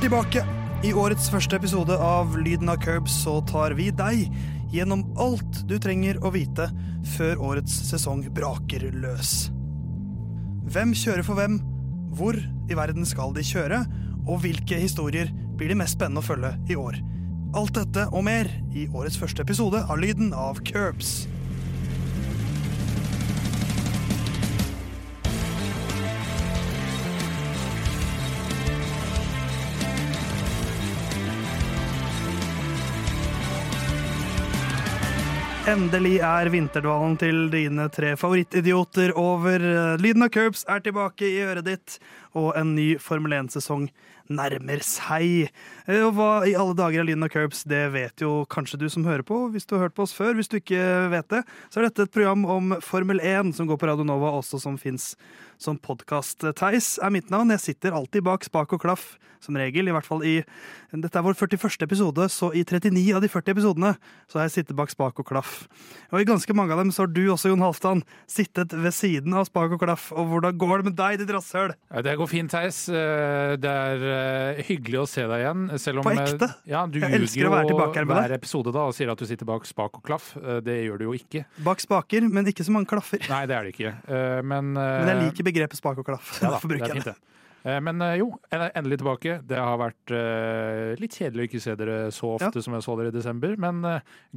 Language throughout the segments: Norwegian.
Er tilbake. I årets første episode av Lyden av Curbs så tar vi deg gjennom alt du trenger å vite før årets sesong braker løs. Hvem kjører for hvem? Hvor i verden skal de kjøre? Og hvilke historier blir de mest spennende å følge i år? Alt dette og mer i årets første episode av Lyden av Curbs. Endelig er vinterdvalen til dine tre favorittidioter over. Lyden av Curbs er tilbake i øret ditt, og en ny Formel 1-sesong nærmer seg. Eh, Og hva i alle dager er Lyden av Curbs? Det vet jo kanskje du som hører på, hvis du har hørt på oss før. Hvis du ikke vet det, så er dette et program om Formel 1 som går på Radio Nova, også som fins som podkast. Theis er mitt navn. Jeg sitter alltid bak spak og klaff, som regel. I hvert fall i Dette er vår 41. episode, så i 39 av de 40 episodene så har jeg sittet bak spak og klaff. Og i ganske mange av dem så har du også, Jon Halvdan, sittet ved siden av spak og klaff. Og hvordan går det med deg, ditt rasshøl? Ja, Det går fint, Theis. Eh, Det er eh, hyggelig å se deg igjen. Selv om, På ekte? eh, Ja, du Jeg elsker å være tilbake her med deg. hver episode da og sier at du sitter bak spak og klaff. Det gjør du jo ikke. Bak spaker, men ikke så mange klaffer. Nei, det er det ikke. Men, Men jeg liker begrepet spak og klaff. ja, da, Derfor det bruker er jeg det. Eh, Men eh, jo, endelig tilbake. Det har vært eh, litt kjedelig å ikke se dere så ofte som jeg så dere i desember, men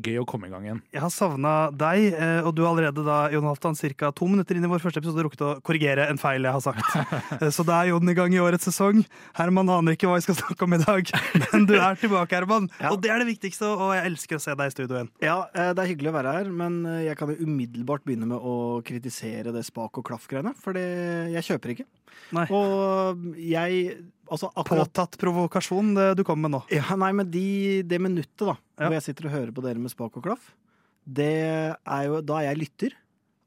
gøy å komme i gang igjen. Jeg har savna deg, og du har allerede da, Jon Halvdan, ca. to minutter inn i vår første episode rukket å korrigere en feil jeg har sagt. Så da er Jon i gang i årets sesong. Herman aner ikke hva vi skal snakke om i dag, men du er tilbake, Herman. Ja. Og det er det viktigste, og jeg elsker å se deg i studio igjen. Ja, det er hyggelig å være her, men jeg kan jo umiddelbart begynne med å kritisere det spak og klaff-greiene, for jeg kjøper ikke. Nei. Og jeg Altså akkurat Påtatt provokasjon det du kommer med nå. ja, Nei, men de, det minuttet da Ja. hvor jeg sitter og hører på dere med spak og klaff, det er jo Da er jeg lytter,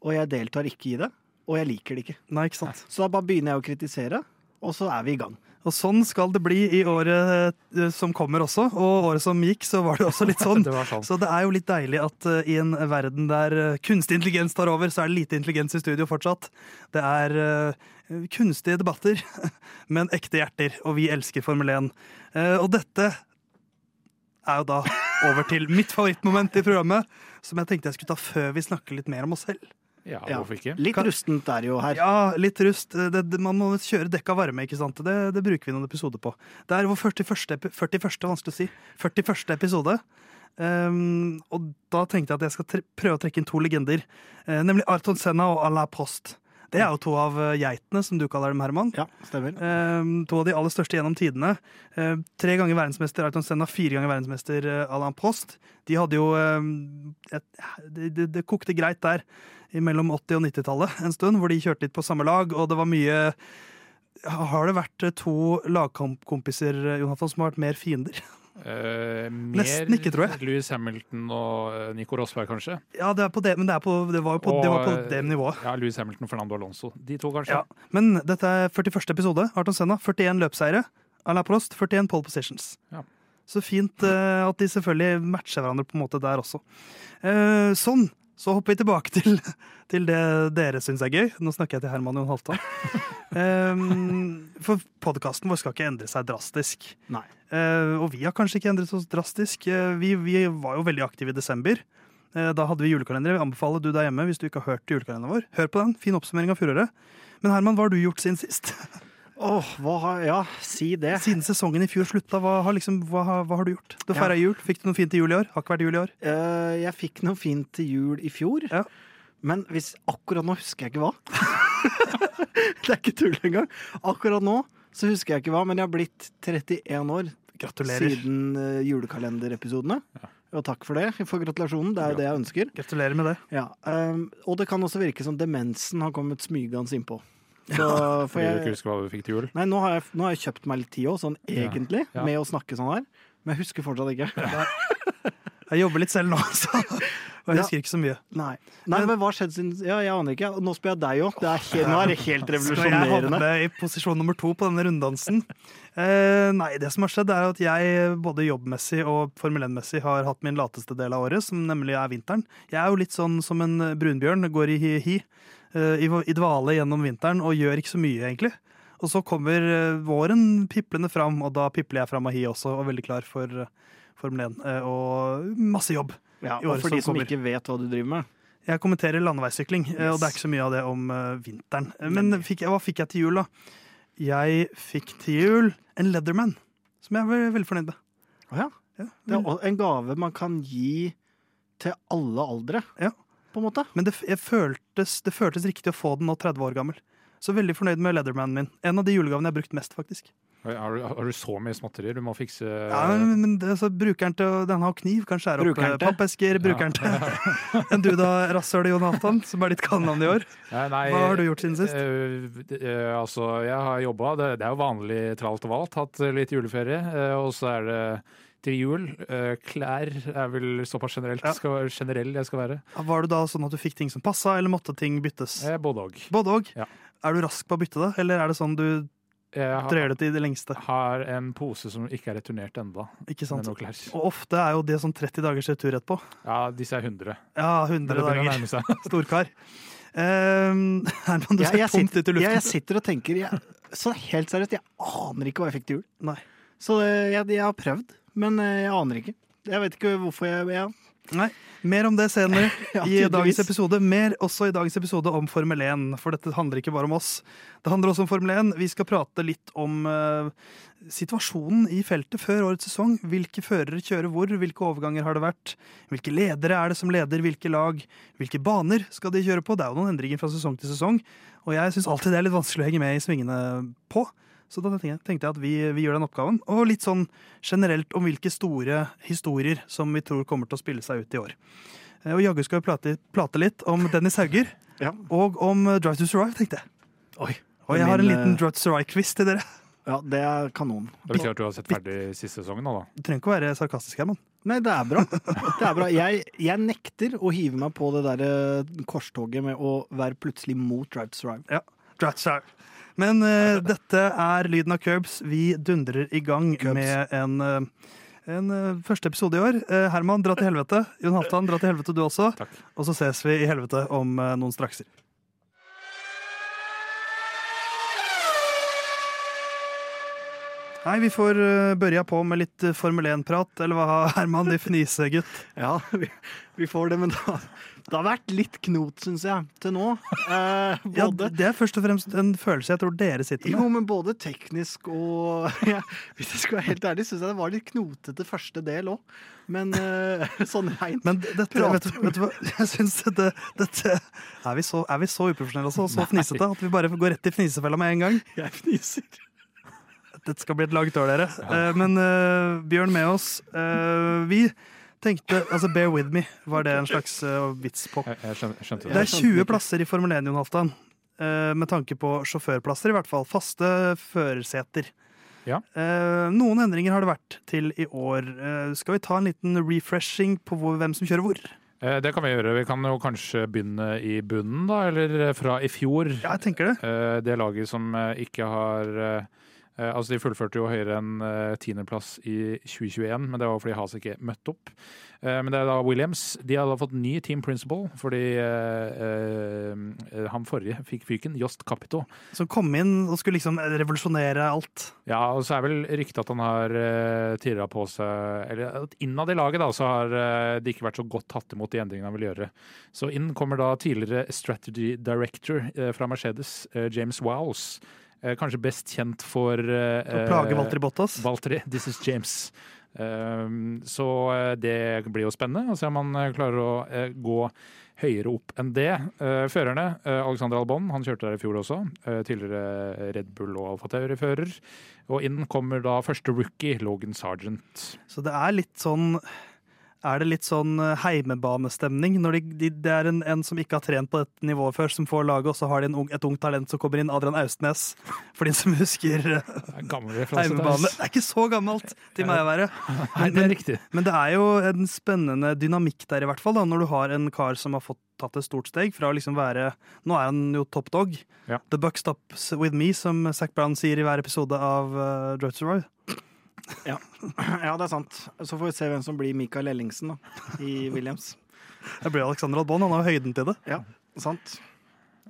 og jeg deltar ikke i det. Og jeg liker det ikke. Nei, ikke sant? Så da bare begynner jeg å kritisere, og så er vi i gang. Og sånn skal det bli i året eh, som kommer også. Og året som gikk, så var det også litt sånn. Det sånn. Så det er jo litt deilig at eh, i en verden der eh, kunstig intelligens tar over, så er det lite intelligens i studio fortsatt. Det er kunstige debatter, men ekte hjerter, og vi elsker Formel 1. Eh, og dette er jo da over til mitt favorittmoment i programmet, som jeg tenkte jeg skulle ta før vi snakker litt mer om oss selv. Ja, hvorfor ikke? Litt rustent er jo her. Ja, litt rust. Det, det, man må kjøre dekka varme, ikke sant? Det, det bruker vi noen episoder på. Det er vår 41. 41. vanskelig å si. 41. episode. Um, og da tenkte jeg at jeg skal tre prøve å trekke inn to legender. Uh, nemlig Arton Senna og Alain Prost. Det er jo to av eh, geitene, som du kaller dem, Herman. Ja, stemmer. Um, to av de aller største gjennom tidene. Um, tre ganger verdensmester Ayrton Senna, fire ganger verdensmester uh, Alain Post. De hadde jo um, et, det, det, det kokte greit der mellom 80- og 90-tallet en stund, hvor de kjørte litt på samme lag, og det var mye Har det vært uh, to lagkompiser Jonathan, som har vært mer fiender? Eh, mer Nesten ikke, tror jeg. Louis Hamilton og eh, Nico Rosberg, kanskje. Ja, det er på det, men det, på, det var jo på, det, var på det nivået. Ja, Louis Hamilton og Fernando Alonso. De to, kanskje. Ja. Men dette er 41. episode. Arton Senna, 41 løpseiere. Alain Prost, 41 pole positions. Ja. Så fint eh, at de selvfølgelig matcher hverandre på en måte der også. Eh, sånn. Så hopper vi tilbake til, til det dere syns er gøy. Nå snakker jeg til Herman Jon Halvdan. Um, for podkasten vår skal ikke endre seg drastisk. Nei. Uh, og vi har kanskje ikke endret oss drastisk. Uh, vi, vi var jo veldig aktive i desember. Uh, da hadde vi julekalender. Jeg anbefaler du der hjemme hvis du ikke har hørt julekalenderen vår. Hør på den. Fin oppsummering av fjoråret. Men Herman, hva har du gjort siden sist? Åh, hva har Ja, si det. Siden sesongen i fjor slutta, hva har, liksom, hva, hva har du gjort? Du Ja. jul. Fikk du noe fint til jul i år? Har ikke vært jul i år. Uh, jeg fikk noe fint til jul i fjor. Ja. Men hvis, akkurat nå husker jeg ikke hva. det er ikke tull engang. Akkurat nå så husker jeg ikke hva, men jeg har blitt 31 år Gratulerer. siden uh, julekalenderepisodene. Og takk for det, for gratulasjonen. Det er jo det jeg ønsker. Gratulerer med det. Ja, um, og det kan også virke som demensen har kommet smygende innpå. Så, for Fordi du ikke husker hva du fikk til jul. nei, nå har, jeg, nå har jeg kjøpt meg litt tid òg, sånn egentlig, Ja. med å snakke sånn her. Men jeg husker fortsatt ikke. Jeg jobber litt selv nå, så og jeg husker ikke så mye. Nei, Nei men, hva skjedde siden Ja, jeg aner ikke. Nå spør jeg deg òg. Nå er det helt revolusjonerende. Skal jeg havne i posisjon nummer to på denne runddansen? Eh, nei, det som har skjedd, er at jeg både jobbmessig og Formel 1-messig har hatt min lateste del av året, som nemlig er vinteren. Jeg er jo litt sånn som en brunbjørn, går i hi-hi, eh, i, i dvale gjennom vinteren og gjør ikke så mye, egentlig. Og så kommer eh, våren piplende fram, og da pipler jeg fram hi også, og er veldig klar for eh, Formel 1. eh, Og masse jobb. Ja, og for de som som ikke vet hva du driver med. Jeg kommenterer landeveissykling, yes. og det er ikke så mye av det om eh, vinteren. Eh, Men fikk, hva fikk jeg til jul, da? Jeg fikk til jul en Leatherman, som jeg er veldig fornøyd med. Å ja. Ja, Det er en gave man kan gi til alle aldre, Ja. På en måte. Men det, jeg føltes, det føltes riktig å få den nå 30 år gammel. Så veldig fornøyd med Leathermanen min. En av de julegavene jeg har brukt mest, faktisk. Har du, har du så mye småtterier? Du må fikse Ja, men, men det, så Brukeren til Den har kniv, kan skjære opp eh, til? pappesker. brukeren til En du da, rasshøl Jonathan, som er ditt kallenavn i år. Nei, Hva har du gjort siden sist? eh, det- eh, altså, jeg har jobba. Det, det er jo vanlig tralt og valt. Hatt litt juleferie. eh, og så er det til jul. eh, klær er vel såpass generelt Ja. skal, generell jeg skal være. Var det da sånn at du fikk ting som passa, eller måtte ting byttes? Eh, både òg. Både òg. Ja. Er du rask på å bytte det, eller er det sånn du Jeg har, drøyer det til det lengste? har en pose som ikke er returnert ennå, Ikke klær. Og ofte er jo det sånn 30 dagers retur etterpå. Ja, disse er 100. Ja, Det 100 dager. Storkar. Um, Herman, du ser tomt sitter, ut i jeg, jeg sitter og tenker jeg, Så helt seriøst, jeg aner ikke hva jeg fikk til jul. Nei. Så jeg, jeg har prøvd, men eh, jeg aner ikke. Jeg vet ikke hvorfor jeg, ja. Nei, Mer om det senere Ja, i dagens episode. Mer også i dagens episode om Formel 1, for dette handler ikke bare om oss. Det handler også om Formel 1. Vi skal prate litt om uh, situasjonen i feltet før årets sesong. Hvilke førere kjører hvor, hvilke overganger har det vært? Hvilke ledere er det som leder hvilke lag? Hvilke baner skal de kjøre på? Det er jo noen endringer fra sesong til sesong, og jeg syns alltid det er litt vanskelig å henge med i svingene på. Så da tenkte jeg- at vi, vi gjør den oppgaven. Og litt sånn generelt om hvilke store historier som vi tror kommer til å spille seg ut i år. Eh, Og jaggu skal vi plate, plate, litt om Dennis Hauger Ja. og om eh, Drive to Survive, tenkte jeg. Oi. Og jeg har en liten eh, Drive to Survive-quiz til dere. Ja, det er kanon. Det betyr at du har sett ferdig siste sesongen nå, da. Du trenger ikke å være sarkastisk, Herman. Nei, det er bra. Det er bra. Jeg, jeg nekter å hive meg på det der korstoget med å være plutselig mot Drive to Survive. Ja. Drive to Survive. Men uh, dette er lyden av Curbs. Vi dundrer i gang Curbs. med en, eh, en eh, første episode i år. Herman, dra til helvete. Jon Halvdan, dra til helvete du også. Takk. Og så ses vi i helvete om noen strakser. Nei, vi får uh, børja på med litt eh, Formel 1-prat, eller hva, Herman, de fnisegutt? Ja, vi, vi får det, men da, det har vært litt knot, syns jeg, til nå. Eh, Ja, det er først og fremst en følelse jeg tror dere sitter med. jo, men både teknisk og ja, Hvis jeg skal være helt ærlig, syns jeg det var litt knotete første del òg. Men eh, sånn reint Men dette, vet, du, vet du hva, jeg syns dette, dette er, vi så, er vi så uprofesjonelle og så fnisete at vi bare går rett i fnisefella med en gang? Jeg fniser. Dette skal bli et langt år, dere. Ja. men uh, Bjørn med oss. Uh, vi tenkte Altså, bear with me, var det en slags uh, vits på. Jeg, jeg skjønte, skjønte Det det. er 20 plasser i Formel 1, Jon Halvdan. eh, med tanke på sjåførplasser, i hvert fall. Faste førerseter. Ja. Eh, noen endringer har det vært til i år. Eh, skal vi ta en liten refreshing på hvor, hvem som kjører hvor? Eh, Det kan vi gjøre. Vi kan jo kanskje begynne i bunnen, da, eller fra i fjor. Ja, jeg tenker det. Eh, Det laget som eh, ikke har eh, eh, Altså, de fullførte jo høyere enn eh, tiendeplass i 2021, men det var fordi Has ikke møtte opp. Eh, Men det er da Williams. De hadde fått ny team principal fordi eh, eh, han forrige fikk fyken, Jost Capito. Som kom inn og skulle liksom revolusjonere alt. Ja, og så er vel ryktet at han har uh, tirra på seg Eller at innad i laget da, så har eh, det ikke vært så godt tatt imot de endringene han vil gjøre. Så inn kommer da tidligere strategy director eh, fra Mercedes, eh, James Wowles. Eh, kanskje best kjent for uh, Å plage Walter Bottas. Valtteri, this is James. Så eh, det blir jo spennende å se om han eh, klarer å eh, gå høyere opp enn det. Eh, førerne, eh, Alexander Albon, han kjørte der i fjor også. eh, tidligere Red Bull og Alfa Tauri-fører. Og inn kommer da første rookie, Logan Sargent. Så det er litt sånn er det litt sånn eh, heimebanestemning når de, de, det er en, en som ikke har trent på dette nivået før, som får laget, og så har de en ung, et ungt talent som kommer inn, Adrian Austnes, for de som husker eh, Det heimebane. Det er ikke så gammelt til meg å være. Er riktig. Men det er jo en spennende dynamikk der, i hvert fall, da, når du har en kar som har fått tatt et stort steg fra å liksom være Nå er han jo top dog. Ja. The buck stops with me, som Zac Brown sier i hver episode av uh, to Survive. Ja. ja, det er sant. Så får vi se hvem som blir Michael Ellingsen da, i Williams. Det blir Alexander Albon, han har høyden til det. Ja, sant.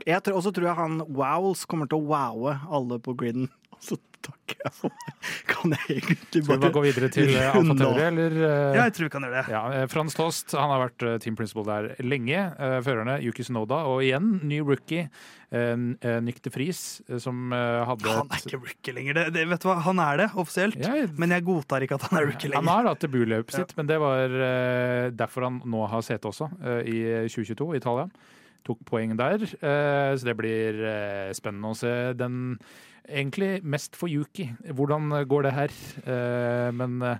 Jeg tror, og så tror jeg han Wowls kommer til å wowe alle på griden. Så takker jeg for meg. Kan jeg egentlig bare Skal vi bare gå videre til eh, Alfa eller? Ja, Jeg tror vi kan gjøre det. Ja, eh, Frans Tost han har vært eh, team principal der lenge. Eh, Førerne Yuki Snoda, og igjen ny rookie. eh, eh, Nick de Vries, eh, som eh, hadde Han er ikke rookie lenger. Det, det, vet du hva? Han er det offisielt, Ja, jeg- men jeg godtar ikke at han er rookie lenger. Han har hatt debutløpet sitt, men det var eh, derfor han nå har sete også, eh, i 2022 i Italia. Tok poeng der, eh, så det blir eh, spennende å se den egentlig mest for Yuki. Hvordan går det her? Eh, men eh,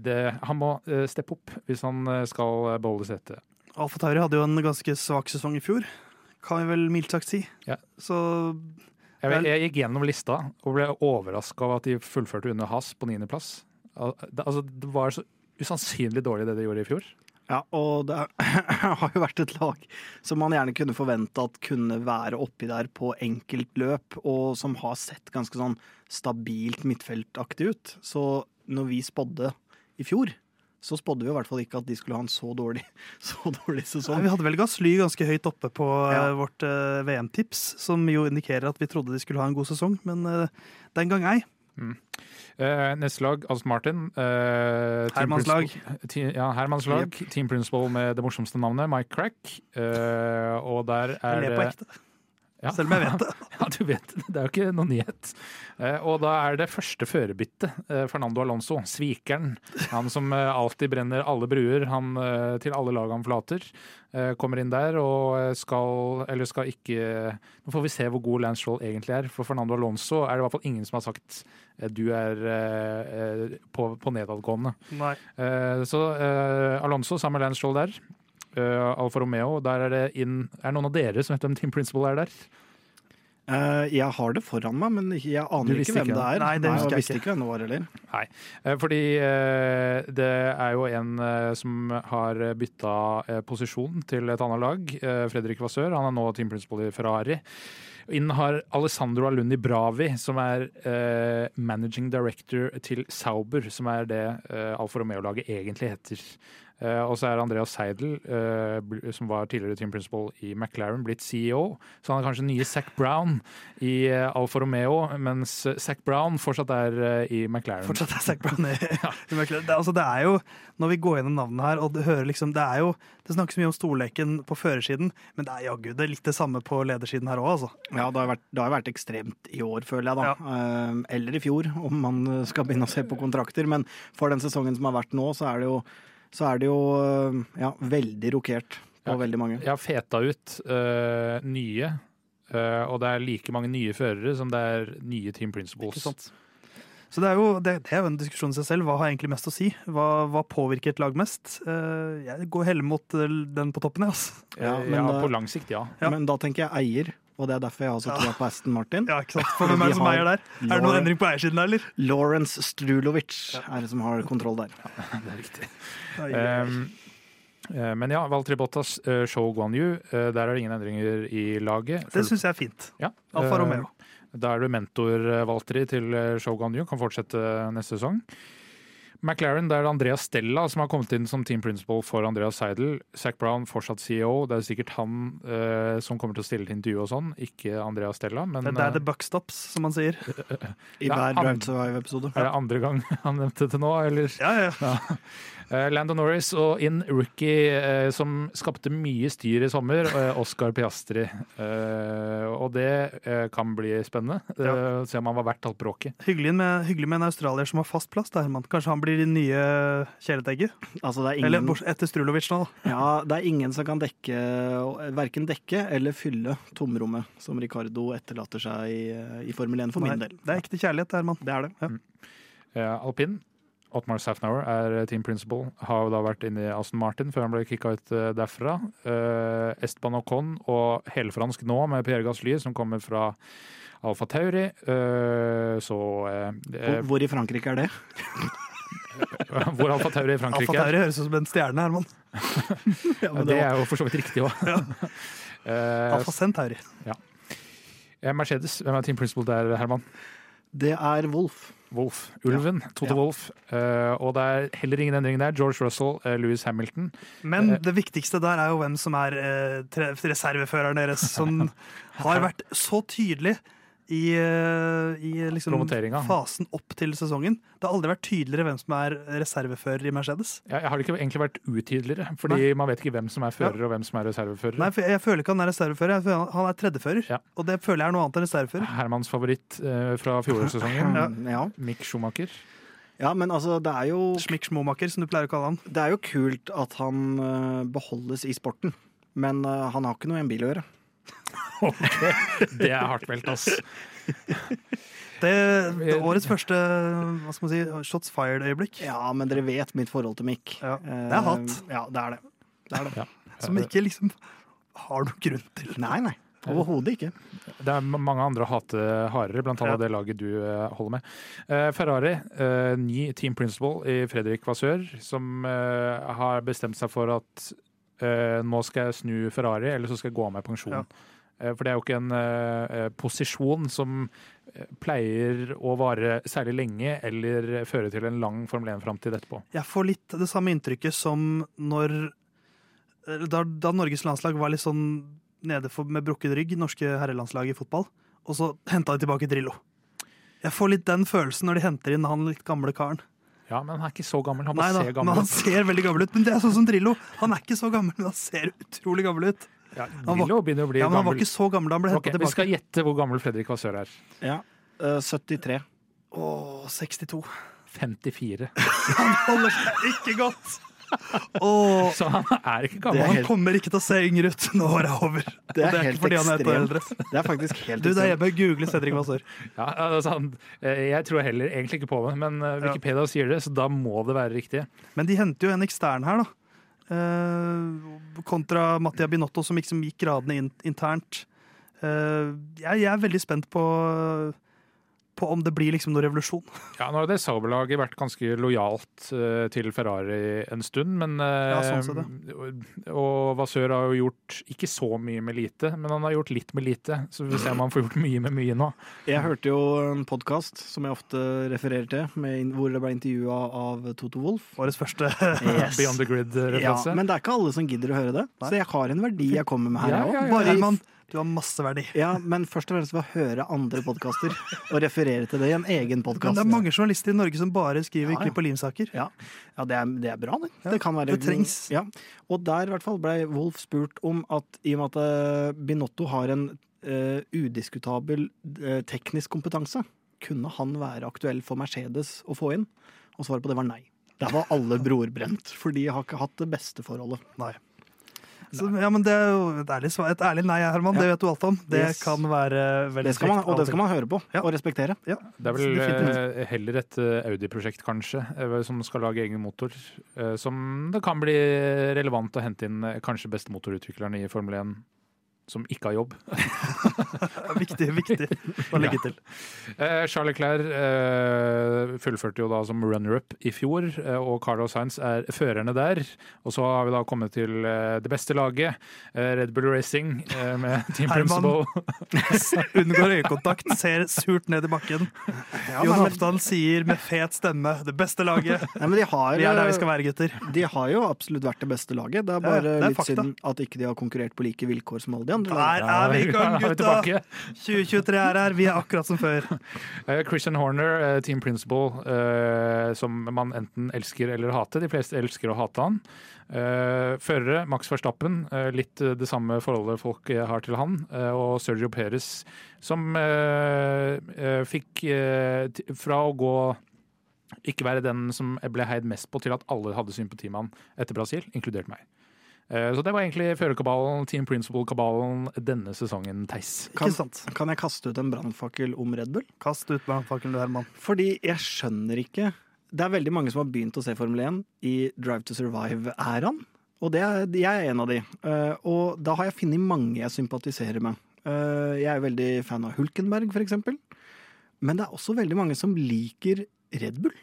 det, han må eh, steppe opp hvis han eh, skal beholde setet. Alfa Tauri hadde jo en ganske svak sesong i fjor, kan vi vel mildt sagt si. Ja. Så Jeg, jeg gikk gjennom lista og ble overraska over at de fullførte under Haas på niendeplass. Al- Altså, det var så usannsynlig dårlig det de gjorde i fjor. Ja, og det har jo vært et lag som man gjerne kunne forvente at kunne være oppi der på enkeltløp, og som har sett ganske sånn stabilt midtfeltaktig ut. Så når vi spådde i fjor, så spådde vi i hvert fall ikke at de skulle ha en så dårlig, så dårlig Nei, sesong. Vi hadde vel Gasly ganske høyt oppe på Ja. eh, vårt eh, VM-tips, som jo indikerer at vi trodde de skulle ha en god sesong, men eh, den gang ei. Eh, neste lag, Aston Martin. Uh, team Hermans lag. ja, Hermans lag. Team Principal med det morsomste navnet, Mike Crack. Uh, og der Jeg er ler på ekte. Ja. Selv om jeg vet det. Ja, du vet det. Det er jo ikke noen nyhet. Eh, og da er det første førerbytte. Eh, Fernando Alonso, svikeren. Han som eh, alltid brenner alle bruer han, til alle lag han forlater. Kommer inn der og skal Eller skal ikke Nå får vi se hvor god Lance Stroll egentlig er. For Fernando Alonso er det i hvert fall ingen som har sagt du er på, på nedadgående. Nei. Så Alonso sammen med Lance Stroll der. Eh, Alfa Romeo, der er det inn Er det noen av dere som vet hvem Team Principal er der? Uh, jeg har det foran meg, men jeg aner ikke hvem ikke det er. Nei, det Nei, jeg visste ikke. hvem det var heller. Nei, uh, fordi uh, det er jo en som har bytta posisjon til et annet lag. Fredrik Vassør. Han er nå team principal i Ferrari. Inn har Alessandro Alundi Bravi, som er eh, managing director til Sauber, som er det eh, Alfa Romeo-laget egentlig heter. Eh, og så er Andreas Seidel, eh, som var tidligere team principal i McLaren, blitt CEO. Så han er kanskje nye Zac Brown i eh, Alfa Romeo, mens Zac Brown fortsatt er i McLaren. Fortsatt er Zac Brown i i McLaren. det, altså, det er jo, Når vi går gjennom navnene her, og det hører liksom, det er jo det snakkes mye om storleken på førersiden, men det er jaggu det litt det samme på ledersiden her òg, altså. Ja, det har, vært, det har vært ekstremt i år, føler jeg, da. Ja. eller i fjor, om man skal begynne å se på kontrakter. Men for den sesongen som har vært nå, så er det jo, så er det jo eh, ja, veldig rokert på Ja. veldig mange. Jeg har feta ut uh, nye, uh, og det er like mange nye førere som det er nye team sant? Så det er, jo, det, det er jo en diskusjon i seg selv. Hva har egentlig mest å si? Hva, hva påvirker et lag mest? Uh, jeg går heller mot den på toppen, jeg, altså. Ja, Ja, men ja, på lang sikt, ja. Ja. Men da tenker jeg eier, og det er derfor jeg også tror på Aston Martin. Ja, ikke sant? For hvem er det som eier der? Er det noen endring på eiersiden der, eller? Lawrence Strulovic er det som har kontroll der. Det er riktig. Um, eh, men ja, Valtri Bottas, uh, Show Guan Yu, eh, der er det ingen endringer i laget. det syns jeg er fint. ja. Alfa eh, Romeo. Da er du mentor Valtri, til eh, Show Guan Yu, kan fortsette eh, neste sesong. McLaren, det er det Andreas Stella som har kommet inn som team principal for Andreas Seidel. Zac Brown fortsatt CEO. Det er sikkert han eh, som kommer til å stille til intervju og sånn, ikke Andreas Stella. Men Det er der eh, the buck stops, som man sier. I Ja, hver Drive to Live-episode. er det andre gang han nevnte det nå, eller? Ja, ja, ja. Eh, Lando Norris og inn rookie eh, som skapte mye styr i sommer, eh, Oscar Piastri. Eh, og det eh, kan bli spennende. Uh, se om han var verdt alt bråket. Hyggelig med, hyggelig med en australier som har fast plass. Der, Herman. Kanskje han blir det nye kjæletegget? Altså, det er Eller etter Strulovic nå, da. ja, det er ingen som kan dekke, verken dekke eller fylle tomrommet som Ricardo etterlater seg i, i Formel 1, for min del. Det er ekte kjærlighet, Herman. Det er det. Eh, Alpin. Ottmar Safnauer er team principal. Har jo da vært inne i Aston Martin før han ble kicka ut eh, derfra. Eh, Esteban Ocon og helfransk nå med Pierre Gasly, som kommer fra Alfa Tauri. Eh, så eh, Hvor, eh, hvor i Frankrike er det? Hvor Alfa Tauri i Frankrike Alfa. Tauri høres ut som en stjerne, Herman. Ja, Ja, det det er jo for så vidt riktig òg. Alfa Centauri. Mercedes, hvem er team principal der, Herman? det er Wolf. Wolf. Ulven. Toto Ja. Wolf. Eh, og det er heller ingen endring der. George Russell, eh, Lewis Hamilton. Men Eh. det viktigste der er jo hvem som er eh, reserveføreren deres, som har vært så tydelig i, eh, i liksom fasen opp til sesongen. Det har aldri vært tydeligere hvem som er reservefører i Mercedes. Ja, jeg har ikke egentlig vært utydeligere, fordi man vet ikke hvem som er fører og hvem som er reservefører. Nei, Jeg føler ikke han er reservefører, jeg føler han er tredjefører. Ja. Og det føler jeg er noe annet enn reservefører. Hermans favoritt eh, fra fjorårssesongen, Ja. ja. Mick Schumacher. ja, men altså, det er jo Schmick Schmomaker, som du pleier å kalle han. Det er jo kult at han eh, beholdes i sporten, men eh, han har ikke noe i en bil å gjøre. Ok, Det er hardt meldt, ass. Det, det er årets første hva skal man si, shots fired-øyeblikk. Ja, men dere vet mitt forhold til Mick. Ja, Eh, det er hatt. Ja, det er det. det, er det. Som ikke liksom har noen grunn til. Nei, nei. Overhodet ikke. Det er mange andre å hate hardere, blant annet Ja. det laget du eh, holder med. Eh, Ferrari, eh, ny team principal i Fredrik Vassør, som eh, har bestemt seg for at eh, nå skal jeg snu Ferrari, eller så skal jeg gå av med pensjon. Ja. Eh, For det er jo ikke en eh, eh, posisjon som eh, pleier å vare særlig lenge, eller føre til en lang Formel 1-framtid etterpå. Jeg får litt det samme inntrykket som når da, da Norges landslag var litt sånn nede for, med brukket rygg, norske herrelandslag i fotball, og så henta de tilbake Drillo. Jeg får litt den følelsen når de henter inn han litt gamle karen. Ja, men han er ikke så gammel. Han Nei bare da, ser men gammel han ut. ser veldig gammel ut. Men det er sånn som Drillo. Han er ikke så gammel, men han ser utrolig gammel ut. Ja, var- Drillo begynner å bli Ja, men Han var gammel. ikke så gammel da han ble Ok, tilbake. vi skal gjette hvor gammel Fredrik Vassør er. Ja. Eh, 73. Åh, 62. 54. Han holder seg ikke godt. Åh, Så han er ikke gammel. er han kommer ikke til å se yngre ut når året er over. Og Det er ikke fordi ekstremt. han er eldre. Det er faktisk helt Du, det er hjemme. Google Cedric Vassør. Ja, altså, eh, jeg tror heller egentlig ikke på det, men eh, Ja. Wikipedia sier det, så da må det være riktig. Men de henter jo en ekstern her, da. Eh, kontra Mattia Binotto, som liksom gikk gradene internt. Eh, jeg, jeg er veldig spent på, på om det blir liksom noen revolusjon. Ja, Nå har det Sauberlaget vært ganske lojalt uh, til Ferrari en stund, men uh, Ja, sånn sett, og, og Vasør har jo gjort ikke så mye med lite, men han har gjort litt med lite. Så vi får se om han får gjort mye med mye nå. Jeg hørte jo en podkast som jeg ofte refererer til, med, hvor det ble intervjua av Toto Wolff. Årets første. Beyond the Ja, Grid-referanse. men det er ikke alle som gidder å høre det, så jeg har en verdi jeg kommer med her. Ja, jeg ja, ja. Du har masse verdi. ja, men først og fremst ved å høre andre podkaster og referere til det i en egen podkast. det er mange journalister i Norge som bare skriver Ja, ja. Klipp-og-lim-saker. Ja, ja det, er, det er bra, det. Det kan være det trengs. Ja. Og der i hvert fall ble Wolf spurt om at i og med at eh, Binotto har en uh, udiskutabel uh, teknisk kompetanse, kunne han være aktuell for Mercedes å få inn? Og svaret på det var nei. Der var alle brorbrent, for de har ikke hatt det beste forholdet. Nei. Så, ja, men det er jo et ærlig, svar- et ærlig nei, Herman. Ja. Det vet du alt om. Det Yes. kan være veldig Det man, og det skal man høre på Ja. og respektere. Ja, Det er vel eh, heller et eh, Audi-prosjekt, kanskje, eh, som skal lage egen motor. eh, Som det kan bli relevant å hente inn kanskje beste motorutvikleren i Formel 1, som ikke har jobb. Viktig, viktig å legge til. Eh, Charles Clair eh, fullførte jo da som runner-up i fjor, eh, og Carlos Sainz er førerne der. Og så har vi da kommet til eh, det beste laget, eh, Red Bull Racing, eh, med Team Herman. Principle. Unngår øyekontakt, ser surt ned i bakken. Ja, Jon Halvdan sier med fet stemme 'det beste laget'. nei, men de, har, Vi er der vi skal være, gutter. de har jo absolutt vært det beste laget. Det er Ja, bare det er litt fakta. synd at ikke de har konkurrert på like vilkår som alle de andre. Der er vi i gang, gutta! 2023 er her, vi er akkurat som før. Eh, Christian Horner, eh, team principal, eh, som man enten elsker eller hater. De fleste elsker å hate han. Eh, førere, Max Verstappen, litt det samme forholdet folk har til han. Og Sergio Perez, som fikk fra å gå ikke være den som ble heid mest på, til at alle hadde sympati med han etter Brasil, inkludert meg. Eh, Så det var egentlig førerkabalen, Team Principle-kabalen denne sesongen, Theis. Kan, kan jeg kaste ut en brannfakkel om Red Bull? Kast ut brannfakkelen, du, Herman. Fordi jeg skjønner ikke Det er veldig mange som har begynt å se Formel 1 i Drive to Survive-æraen. Og det er, jeg er en av de. Eh, og da har jeg funnet mange jeg sympatiserer med. Eh, jeg er veldig fan av Hulkenberg, for eksempel. Men det er også veldig mange som liker Red Bull.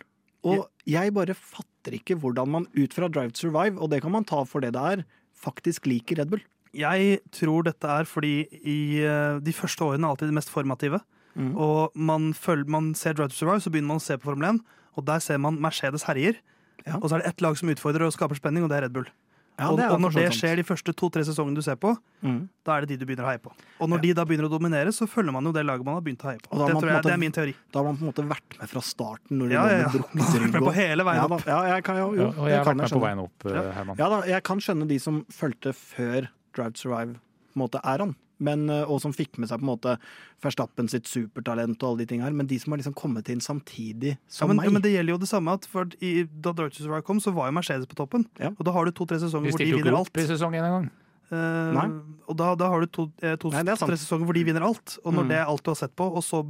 Og jeg bare fatter ikke hvordan man ut fra Drive to Survive, og det kan man ta for det det er, faktisk liker Red Bull. Jeg tror dette er fordi i eh, de første årene er alltid de mest formative. Mm. og man, følger, man ser Drive to Survive, så begynner man å se på Formel 1, og der ser man Mercedes herjer. Ja. Og så er det ett lag som utfordrer og skaper spenning, og det er Red Bull. Ja, og, det er og når det skjer de første to-tre sesongene du ser på, Mm. da er det de du begynner å heie på. Og når Ja. de da begynner å dominere, så følger man jo det laget man har begynt å heie på. Og da har Det, man på jeg, måte- det er min teori. Da har man på en måte vært med fra starten. Når de Ja, ja, ja. Vært med på hele veien ja, da, ja, jeg kan jo, jo Ja, og jeg har vært med på veien opp, eh, Herman. Ja da, jeg kan skjønne de som fulgte før Drive to Survive på en måte er han. Men, eh, og som fikk med seg på en måte Verstappen sitt supertalent og alle de tingene her. Men de som har liksom kommet inn samtidig Ja, som men, meg ja, men det gjelder jo det samme at for i, Da to Survive kom, så var jo Mercedes på toppen. Ja. Og da har du to-tre sesonger hvor de stilte jo vinner ikke alt. opp i sesongen engang. Uh, og da, da har du to-tre to, sant. tre sesonger hvor de vinner alt. Og når Mm. det er alt du har sett på, og så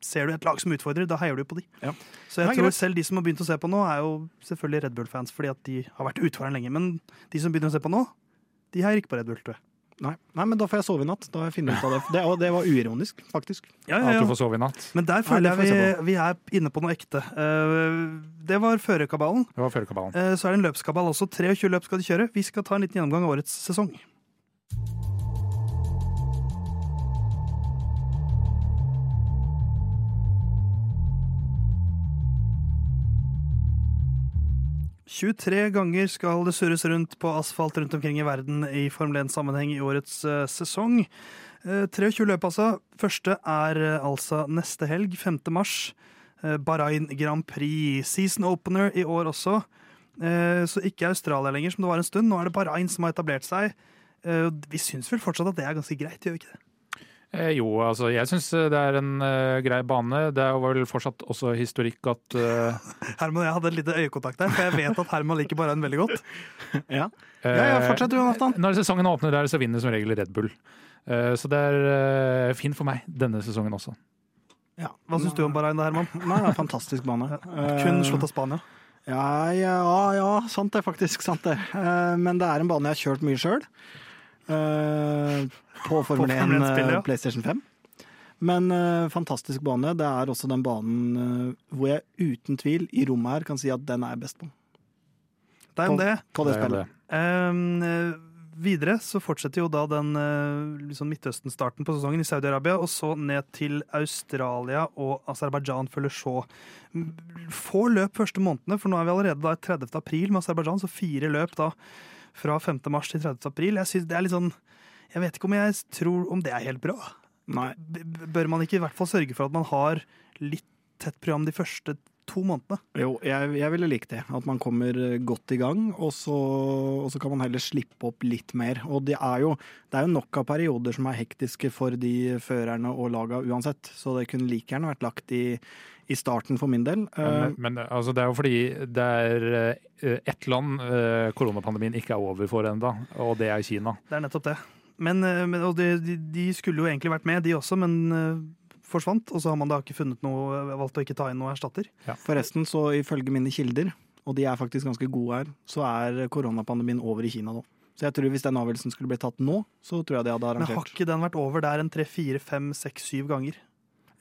ser du et lag som utfordrer, da heier du på de. Ja. Så jeg Nei, tror greit. selv de som har begynt å se på nå, er jo selvfølgelig Red Bull-fans fordi at de har vært utfordrerne lenge. Men de som begynner å se på nå, de heier ikke på Red Bull, tror jeg. Nei. Nei, men da får jeg sove i natt. Da har jeg funnet ut av det. det. Og det var uironisk, faktisk. Ja, At du får sove i natt. Men der føler Nei, jeg vi, vi er inne på noe ekte. Eh, det var førerkabalen. Det var førerkabalen. Eh, så er det en løpskabal også. 23 løp skal de kjøre. Vi skal ta en liten gjennomgang av årets sesong. «23 ganger skal det surres rundt på asfalt rundt omkring i verden i Formel 1-sammenheng i årets eh, sesong. Eh, 23 løp, altså. Første er eh, altså neste helg, 5. mars. Eh, Bahrain Grand Prix. Season opener i år også. Eh, Så ikke Australia lenger, som det var en stund. Nå er det Bahrain som har etablert seg. Eh, Vi syns vel fortsatt at det er ganske greit, gjør vi ikke det? Eh, jo, altså jeg syns det er en uh, grei bane. Det er vel fortsatt også historikk at uh, Herman og jeg hadde et lite øyekontakt der, for jeg vet at Herman liker Bahrain veldig godt. Ja, ja, ja fortsett du, Jonathan. Eh, Når sesongen åpner der, så vinner som regel Red Bull. Eh, Så det er eh, fint for meg denne sesongen også. Ja. Hva syns du om Bahrain, da, Herman? Nei, det er fantastisk bane. Kun Eh, slått av Spania. Ja, ja, ja, sant det, faktisk. Sant det. Eh, Men det er en bane jeg har kjørt mye sjøl. På Formel 1 ja. eh, PlayStation 5. Men eh, fantastisk bane. Det er også den banen eh, hvor jeg uten tvil i rommet her kan si at den er best på. Det er om det. På det Det spillet. det. Ehm, eh, videre så fortsetter jo da den eh, liksom Midtøsten-starten på sesongen i Saudi-Arabia, og så ned til Australia og Aserbajdsjan følger så. Få løp første månedene, for nå er vi allerede da i 30. april med Aserbajdsjan, så fire løp da fra 5. mars til 30. april. Jeg synes det er litt sånn Jeg vet ikke om jeg tror om det er helt bra. Nei. Bør man ikke i hvert fall sørge for at man har litt tett program de første to månedene? Jo, jeg, jeg ville likt det. At man kommer eh, godt i gang, og så, og så kan man heller slippe opp litt mer. Og det er, jo, det er jo nok av perioder som er hektiske for de førerne og laga uansett. Så det kunne like gjerne vært lagt i, i starten for min del. Eh, Men, men altså, det er jo fordi det er eh, ett land koronapandemien ikke er over for ennå, og det er Kina. Det er nettopp det. Men, men, og de, de, skulle jo egentlig vært med, de også, men forsvant. Og så har man da ikke funnet noe, valgt å ikke ta inn noe erstatter. Forresten, så ifølge mine kilder, og de er faktisk ganske gode her, så er koronapandemien over i Kina nå. Så jeg tror hvis den avgjørelsen skulle blitt tatt nå, så tror jeg de hadde arrangert. Men har ikke den vært over der en tre, fire, fem, seks, syv ganger?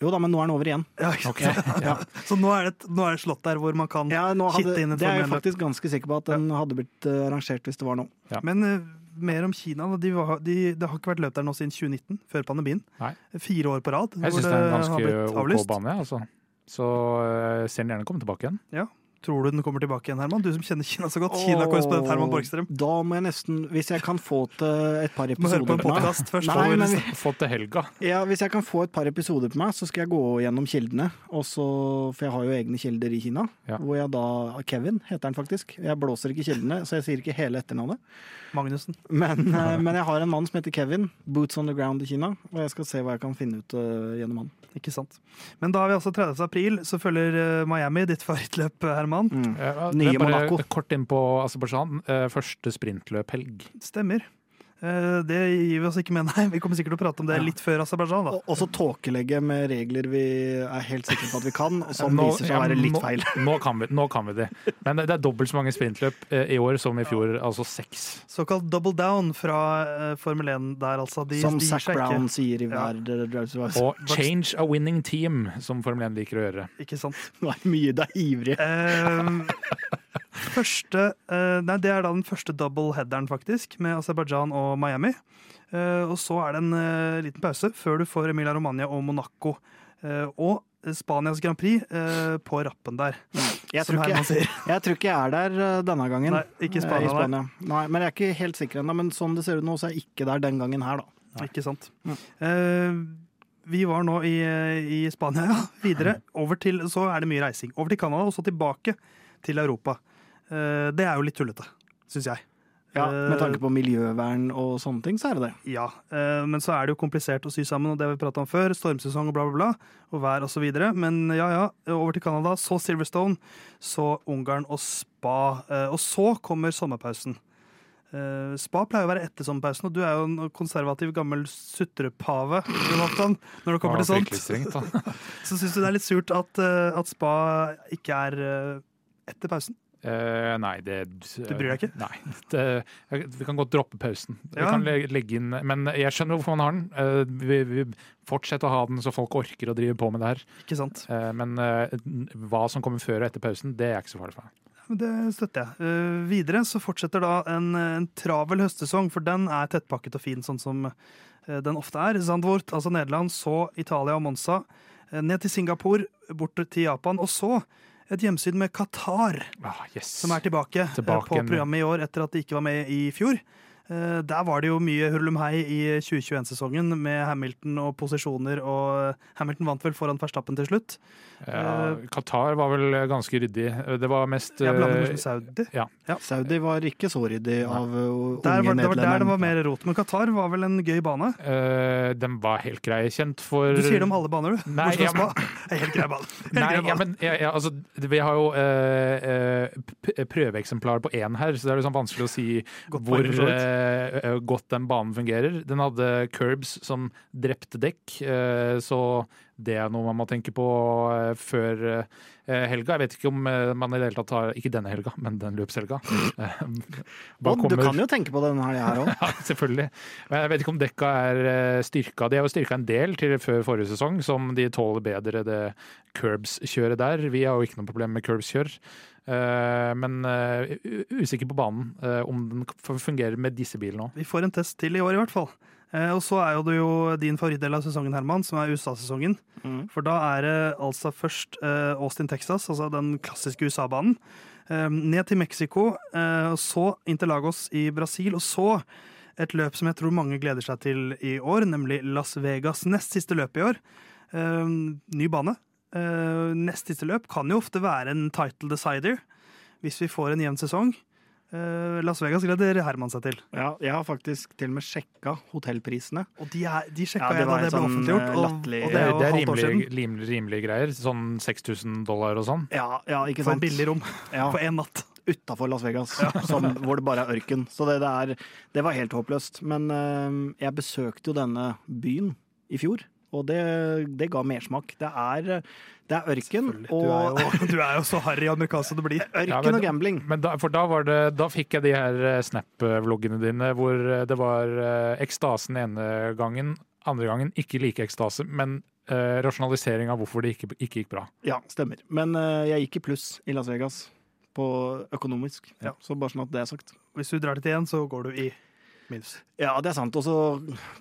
Jo da, men nå er den over igjen. Ja, ikke Ok. sant? Ja. Så nå er, det, nå er det slått der hvor man kan Ja, hadde, Kitte inn et det er jeg faktisk ganske sikker på at den hadde blitt eh, arrangert hvis det var nå. Men eh, mer om Kina. De var, de, det har ikke vært løp der nå siden 2019, før pandemien. Nei. Fire år på rad. Jeg syns det er en ganske OK bane, altså. Så jeg ser den gjerne komme tilbake igjen. Tror du den kommer tilbake igjen, Herman? Du som kjenner Kina så godt. Kina-korrespondent Herman Borgstrøm. Da må jeg nesten, hvis jeg kan få til et par Må høre episoder på en meg podkast først. Nei, men- få til helga. ja, Hvis jeg kan få et par episoder på meg, så skal jeg gå gjennom kildene. Også, for jeg har jo egne kilder i Kina. Ja. Hvor jeg da Kevin heter han faktisk. Jeg blåser ikke kildene, så jeg sier ikke hele etternavnet. Magnussen. Men, eh, men jeg har en mann som heter Kevin. Boots on the ground i Kina. Og jeg skal se hva jeg kan finne ut eh, gjennom han. Ikke sant. Men da er vi altså 30. april, så følger eh, Miami ditt favorittløp, Herman. Mm. Eh, Nye er Monaco. Kort inn på Aserbajdsjan. Eh, Første sprintløphelg. Stemmer. Eh, Det gir vi oss ikke med, nei. Vi kommer sikkert til å prate om det litt før Aserbajdsjan. Og og så tåkelegge med regler vi er helt sikre på at vi kan, og som Nå- viser seg å være litt feil. Nå kan vi, nå kan vi det. Men det er dobbelt så mange sprintløp eh, i år som i fjor, altså seks. Såkalt double down fra eh, Formel 1 der, altså. De, Som de Zac Brown sier i hver ja. Og change a winning team, som Formel 1 liker å gjøre. ikke sant. Nå er mye, det er ivrig. Eh, første eh, Nei, det er da den første double-headeren, faktisk, med Aserbajdsjan og Miami. Eh, og så er det en eh, liten pause før du får Emilia Romagna og Monaco og Spanias Grand Prix på rappen der, Jeg tror, ikke, jeg tror ikke jeg er der denne gangen. Nei, ikke Spania, i Spania. Nei, men jeg er ikke helt sikker ennå. Men sånn det ser ut nå, så er jeg ikke der den gangen her, da. Ikke sant. Mm. Uh, vi var nå i, i Spania, ja. Videre. Over til, så er det mye reising. Over til Canada, og så tilbake til Europa. Eh, det er jo litt tullete, syns jeg. Ja, Med tanke Eh, på miljøvern og sånne ting, så er det det. Ja, eh, men så er det jo komplisert å sy sammen, og det har vi prata om før. Stormsesong og bla, bla, bla. Og vær og så videre. Men ja, ja. Over til Canada, så Silverstone, så Ungarn og Spa. Og så kommer sommerpausen. Eh, Spa pleier å være etter sommerpausen, og du er jo en konservativ gammel sutrepave, Jonathan. Når det kommer Ja, til sånt. strengt. Så syns du det er litt surt at, at Spa ikke er etter pausen? Eh, nei, det Det bryr deg ikke? Nei. Det, vi kan godt droppe pausen. Vi Ja. kan legge, legge inn Men jeg skjønner hvorfor man har den. Uh, vi, vi fortsetter å ha den så folk orker å drive på med det her. Ikke sant? Uh, men hva som kommer før og etter pausen, det er ikke så farlig for meg. Det støtter jeg. Videre så fortsetter da en, en travel høstsesong, for den er tettpakket og fin, sånn som den ofte er. Zandvoort, altså Nederland, så Italia og Monza. ned til Singapore, bort til Japan, og så et hjemsyn med Qatar, Ah, yes. som er tilbake, eh, Tilbake på programmet i år etter at de ikke var med i fjor. Eh, Der var det jo mye hurlumhei i 2021-sesongen med Hamilton og posisjoner, og Hamilton vant vel foran Verstappen til slutt. Ja, Qatar var vel ganske ryddig. Det var mest Jeg blander med Saudi. Ja. Saudi. Saudi var ikke så ryddig av uh, Der unge var, det var der det var mer rot, men Qatar var vel en gøy bane? eh, Den var helt grei. Kjent for Du sier det om alle baner, du. Nei, ja, men- Helt grei bane. Nei, ja, men ja, ja, altså, vi har jo eh, eh, prøveeksemplar på én her, så det er liksom vanskelig å si Godt hvor poeng, eh, godt den banen fungerer. Den hadde curbs som drepte dekk, eh, så det er noe man må tenke på eh, før eh, helga. Jeg vet ikke om eh, man i det hele tatt har Ikke denne helga, men den løpshelga. Eh, du kan jo tenke på denne helga her òg. ja, selvfølgelig. Men jeg vet ikke om dekka er styrka. De er jo styrka en del til før forrige sesong, som de tåler bedre det curbs-kjøret der. Vi har jo ikke noe problem med curbs-kjør. Eh, men eh, usikker på banen, eh, om den fungerer med disse bilene òg. Vi får en test til i år, i hvert fall. Eh, og så er jo det jo din favorittdel av sesongen, Herman, som er USA-sesongen. Mm. For da er det altså først eh, Austin, Texas, altså den klassiske USA-banen. Eh, ned til Mexico, eh, og så Interlagos i Brasil, og så et løp som jeg tror mange gleder seg til i år, nemlig Las Vegas. Nest siste løp i år. Ny bane. Eh, nest siste løp kan jo ofte være en title decider, hvis vi får en jevn sesong. Eh, Las Vegas gleder Herman seg til. Ja, jeg har faktisk til og med sjekka hotellprisene. Og de, er, de sjekka Ja, det jeg da det ble sånn, offentliggjort, eh, og, og det er jo det er rimelige, siden. rimelige, rimelige greier. Sånn 6000 dollar og sånn. Ja, ja ikke For sant? et billig rom Ja, på én natt. Utafor Las Vegas, som, hvor det bare er ørken. Så det, der, det var helt håpløst. Men uh, jeg besøkte jo denne byen i fjor, og det, det ga mersmak. Det er, det er ørken Du er, og jo, du er jo så harry amerikansk som det blir. Ørken Ja, men- og gambling. Men da, for da, var det, da fikk jeg de her eh, Snap-vloggene dine hvor eh, det var eh, ekstasen ene gangen, andre gangen ikke like ekstase, men eh, rasjonalisering av hvorfor det ikke, ikke gikk bra. Ja, stemmer. Men eh, jeg gikk i pluss i Las Vegas. På økonomisk. Ja. Så bare sånn at det er sagt. Hvis du drar dit igjen, så går du i minus. Ja, det er sant. Og så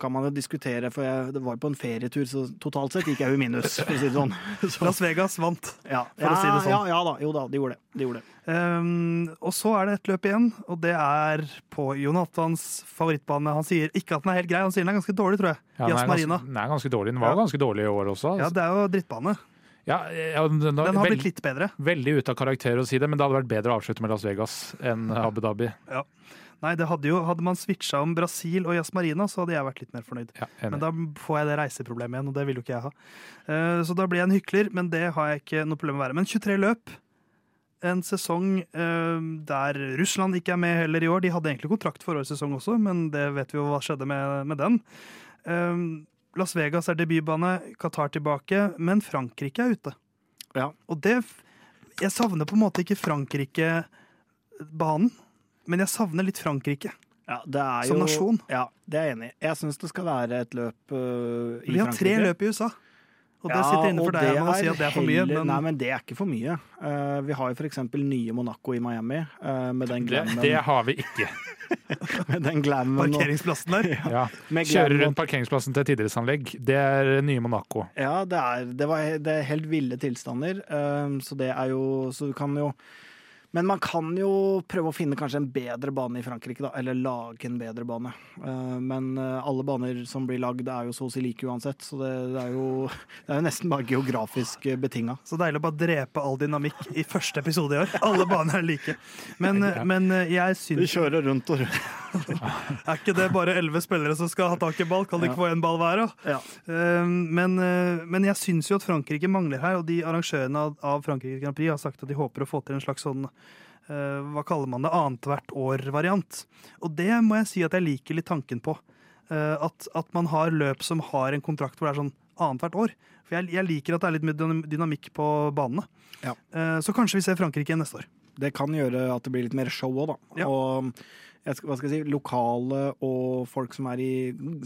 kan man jo diskutere, for jeg det var på en ferietur, så totalt sett gikk jeg jo i minus, for å si det sånn. Så, Las Vegas vant. ja, for å si det sånn. Ja, ja da. Jo da, de gjorde det. De gjorde det. Um, og så er det et løp igjen, og det er på Jonathans favorittbane. Han sier ikke at den er helt grei, han sier den er ganske dårlig, tror jeg. Ja, den, er Marina. ganske, den er ganske dårlig. Den var Ja. ganske dårlig i år også. Ja, altså. det er jo drittbane. Ja, ja, den, den, har veld- blitt litt bedre. Veldig ute av karakter å si det, men det hadde vært bedre å avslutte med Las Vegas enn Abu Dhabi. Nei, det hadde jo, hadde man switcha om Brasil og Jazz Marina, så hadde jeg vært litt mer fornøyd. Ja, Men da får jeg det reiseproblemet igjen, og det vil jo ikke jeg ha. Uh, Så da blir jeg en hykler, men det har jeg ikke noe problem med å være. Men 23 løp, en sesong uh, der Russland ikke er med heller i år. De hadde egentlig kontrakt for årets sesong også, men det vet vi jo hva skjedde med, med den. Uh, Las Vegas er debutbane, Qatar tilbake, men Frankrike er ute. Ja. Og det Jeg savner på en måte ikke Frankrike-banen, men jeg savner litt Frankrike. Ja, det er Som jo, nasjon. Ja, det er jeg enig i. Jeg syns det skal være et løp uh, i Vi har tre løp i USA. Og det sitter inne for og deg å si at det er for mye. Men Nei, men det er ikke for mye. Uh, vi har jo eksempel nye Monaco i Miami, Uh, med den Det, glammen. det har vi ikke. med den glammen parkeringsplassen der Ja. Kjører Kjøre rundt parkeringsplassen til et idrettsanlegg, det er nye Monaco. Ja, det er, det, var, det er helt ville tilstander, Uh, så det er jo Så du kan jo Men man kan jo prøve å finne kanskje en bedre bane i Frankrike, da. Eller lage en bedre bane. Eh, Men eh, alle baner som blir lagd, er jo så å si like uansett, så det, det, er, jo, det er jo nesten bare geografisk betinga. Så deilig å bare drepe all dynamikk i første episode i år. Alle baner er like. Men, Ja. men jeg syns kjører rundt og rundt. Er ikke det bare elleve spillere som skal ha tak i ball? Kan de ikke få én ball hver, da? Ja. Eh, Men, eh, men jeg syns jo at Frankrike mangler her, og de arrangørene av- av Frankrike Grand Prix har sagt at de håper å få til en slags sånn eh, hva kaller man det, annethvert år-variant. Og det må jeg si at jeg liker litt tanken på. Eh, At, at man har løp som har en kontrakt hvor det er sånn annethvert år. For jeg, jeg liker at det er litt dynamikk på banene. Ja. Eh, Så kanskje vi ser Frankrike igjen neste år. Det kan gjøre at det blir litt mer show òg, da. Ja. Og skal, hva skal jeg si, lokale og folk som er i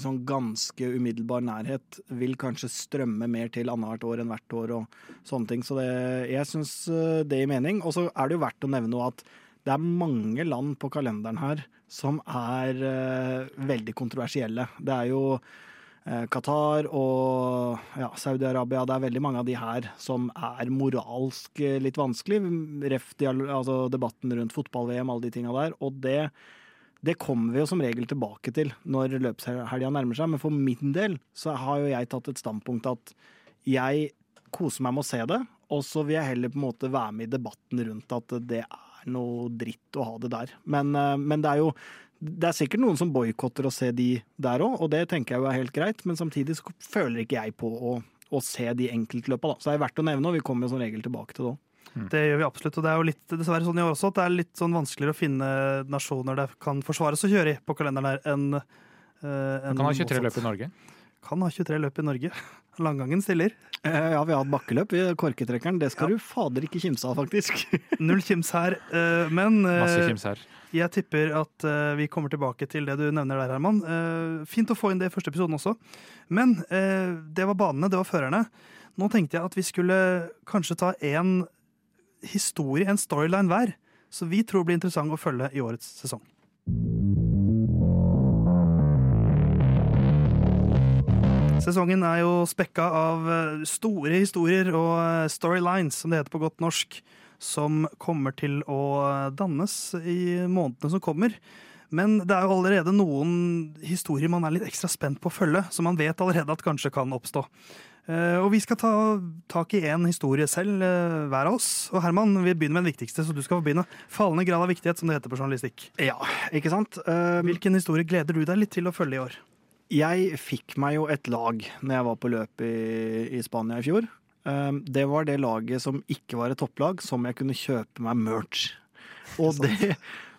sånn ganske umiddelbar nærhet, vil kanskje strømme mer til annethvert år enn hvert år og sånne ting. Så det, jeg syns eh, det gir mening. Og så er det jo verdt å nevne noe at det er mange land på kalenderen her som er uh, veldig kontroversielle. Det er jo Qatar og ja, Saudi-Arabia. Det er veldig mange av de her som er moralsk eh, litt vanskelig. Ref dial- altså debatten rundt fotball-VM, alle de tinga der. Og det, det kommer vi jo som regel tilbake til når løpshelga nærmer seg. Men for min del så har jo jeg tatt et standpunkt at jeg koser meg med å se det. Og så vil jeg heller på en måte være med i debatten rundt at det er noe dritt å ha det der. Men, eh, men det er jo det er sikkert noen som boikotter å se de der òg, og det tenker jeg jo er helt greit. Men samtidig så føler ikke jeg på å, å se de enkeltløpa, da. Så det er verdt å nevne, og vi kommer jo som regel tilbake til det òg. Det gjør vi absolutt. Og det er jo litt dessverre sånn i år også at det er litt sånn vanskeligere å finne nasjoner det kan forsvares å kjøre i på kalenderen her enn en Man kan ha 23 løp i Norge. Kan ha 23 løp i Norge. Langgangen stiller. Eh, ja, vi har hatt bakkeløp i korketrekkeren. Det skal Ja. du fader ikke kimse av, faktisk. Null kims her. eh, men eh, Masse kims her. jeg tipper at eh, vi kommer tilbake til det du nevner der, Herman. Eh, fint å få inn det i første episoden også. Men eh, det var banene, det var førerne. Nå tenkte jeg at vi skulle kanskje ta en historie, en storyline hver, så vi tror blir interessant å følge i årets sesong. Sesongen er jo spekka av eh, store historier og eh, storylines, som det heter på godt norsk, som kommer til å eh, dannes i månedene som kommer. Men det er jo allerede noen historier man er litt ekstra spent på å følge, som man vet allerede at kanskje kan oppstå. Og vi skal ta tak i én historie selv, hver av oss. Og Herman, vi begynner med den viktigste, så du skal få begynne. Fallende grad av viktighet, som det heter på journalistikk. Ja, ikke sant? Hvilken historie gleder du deg litt til å følge i år? Jeg fikk meg jo et lag når jeg var på løp i, i Spania i fjor. Um, Det var det laget som ikke var et topplag, som jeg kunne kjøpe meg merch. Og det,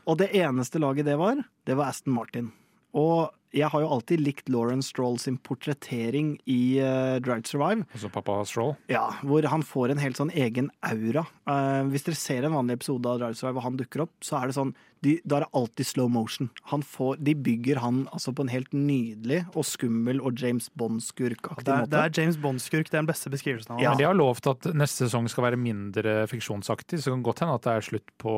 og det eneste laget det var, det var Aston Martin. Og jeg har jo alltid likt Lauren Stroll sin portrettering i uh, Drive to Survive. Altså pappa Stroll. Ja, hvor han får en helt sånn egen aura. Uh, hvis dere ser en vanlig episode av Drive to Survive og han dukker opp, så er det sånn de, Da er det alltid slow motion. Han får, de bygger han altså på en helt nydelig og skummel og James Bond-skurkaktig Det måte. det er James Bond-skurk. Det er den beste beskrivelsen av ham. Ja. Men de har lovt at neste sesong skal være mindre fiksjonsaktig, så det kan godt hende at det er slutt på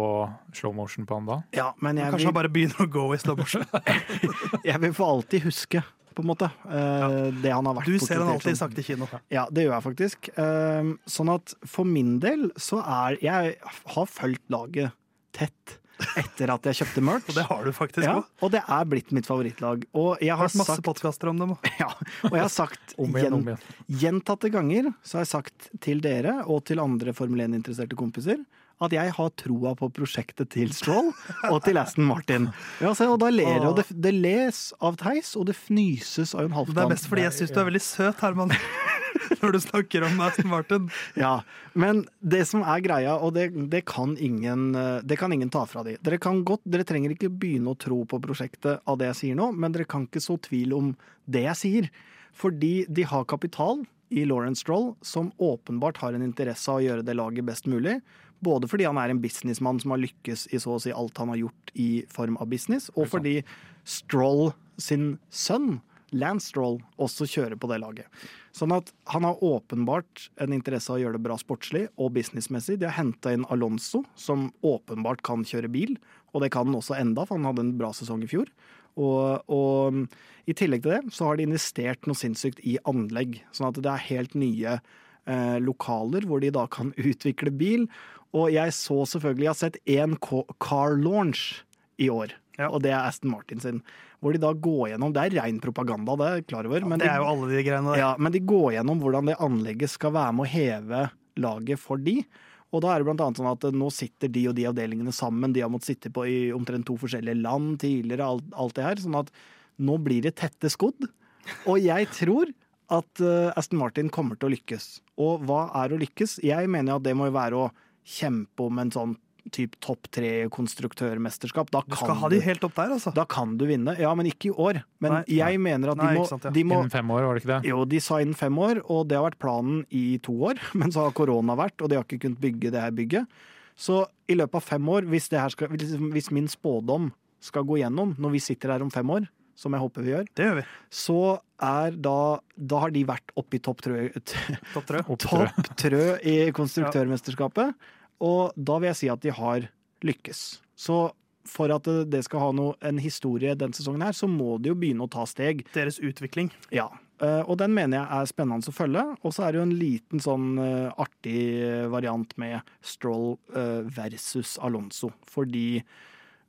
slow motion på han da. Ja, men jeg Kanskje han bare begynner å gå i slow motion. jeg vil få alltid huske, på en måte, eh, det han har vært Du ser han alltid sagt sakte kino. Ja, det gjør jeg faktisk. Uh, sånn at for min del så er Jeg har fulgt laget tett etter at jeg kjøpte merch. Og det har du faktisk Ja, og det er blitt mitt favorittlag. Og jeg har har masse podkaster om dem. ja, og jeg har sagt igjen, gjentatte ganger så har jeg sagt til dere og til andre Formel 1-interesserte kompiser at jeg har troa på prosjektet til Stroll og til Aston Martin. Ja, så, og da ler og det, det les av Theis, og det fnyses av Jon Det er best fordi jeg syns du er veldig søt, Herman. Når du snakker om Aston Martin. Ja, men det som er greia, og det, det, kan, ingen, eh, det kan ingen ta fra de. Dere, kan godt, dere trenger ikke begynne å tro på prosjektet av det jeg sier nå, men dere kan ikke så tvil om det jeg sier. Fordi de har kapital i Lawrence Stroll, som åpenbart har en interesse av å gjøre det laget best mulig. Både fordi han er en businessmann som har lykkes i så å si alt han har gjort i form av business, og fordi Stroll sin sønn Lance Stroll også kjører på det laget. Sånn at han har åpenbart en interesse av å gjøre det bra sportslig og businessmessig. De har henta inn Alonso, som åpenbart kan kjøre bil, og det kan han også enda, for han hadde en bra sesong i fjor. Og, og i tillegg til det så har de investert noe sinnssykt i anlegg, sånn at det er helt nye eh, lokaler hvor de da kan utvikle bil. Og jeg så selvfølgelig, jeg har sett én car launch i år. Og det er Aston Martin sin. Hvor de da går gjennom Det er rein propaganda, det er jeg klar over. men det er jo alle de greiene der. ja, men de går gjennom hvordan det anlegget skal være med å heve laget for de. Og da er det blant annet sånn at nå sitter de og de avdelingene sammen. De har måttet sitte på i omtrent to forskjellige land tidligere, alt, alt det her. Sånn at nå blir det tette skodd. Og jeg tror at eh, Aston Martin kommer til å lykkes. Og hva er å lykkes? Jeg mener at det må jo være å kjempe om en sånn type topp tre konstruktørmesterskap. Da Du skal ha de helt opp der, altså. da kan du vinne. Ja, men ikke i år. Men Nei. jeg mener at de Nei, må, sant, ja. de må Innen fem år, var det ikke det? jo, de sa innen fem år, og det har vært planen i to år. Men så har korona vært, og de har ikke kunnet bygge det her bygget. Så i løpet av fem år, hvis, det her skal, hvis hvis min spådom skal gå gjennom når vi sitter her om fem år, som jeg håper vi gjør, Det gjør vi. så er da Da har de vært oppe i topp trø, Topp tre. Opptrø. topp trø i konstruktørmesterskapet. Og da vil jeg si at de har lykkes. Så for at det skal ha noe, en historie den sesongen her, så må de jo begynne å ta steg. Deres utvikling. Ja, eh, og den mener jeg er spennende å følge. Og så er det jo en liten sånn eh, artig variant med Stroll eh, versus Alonso. Fordi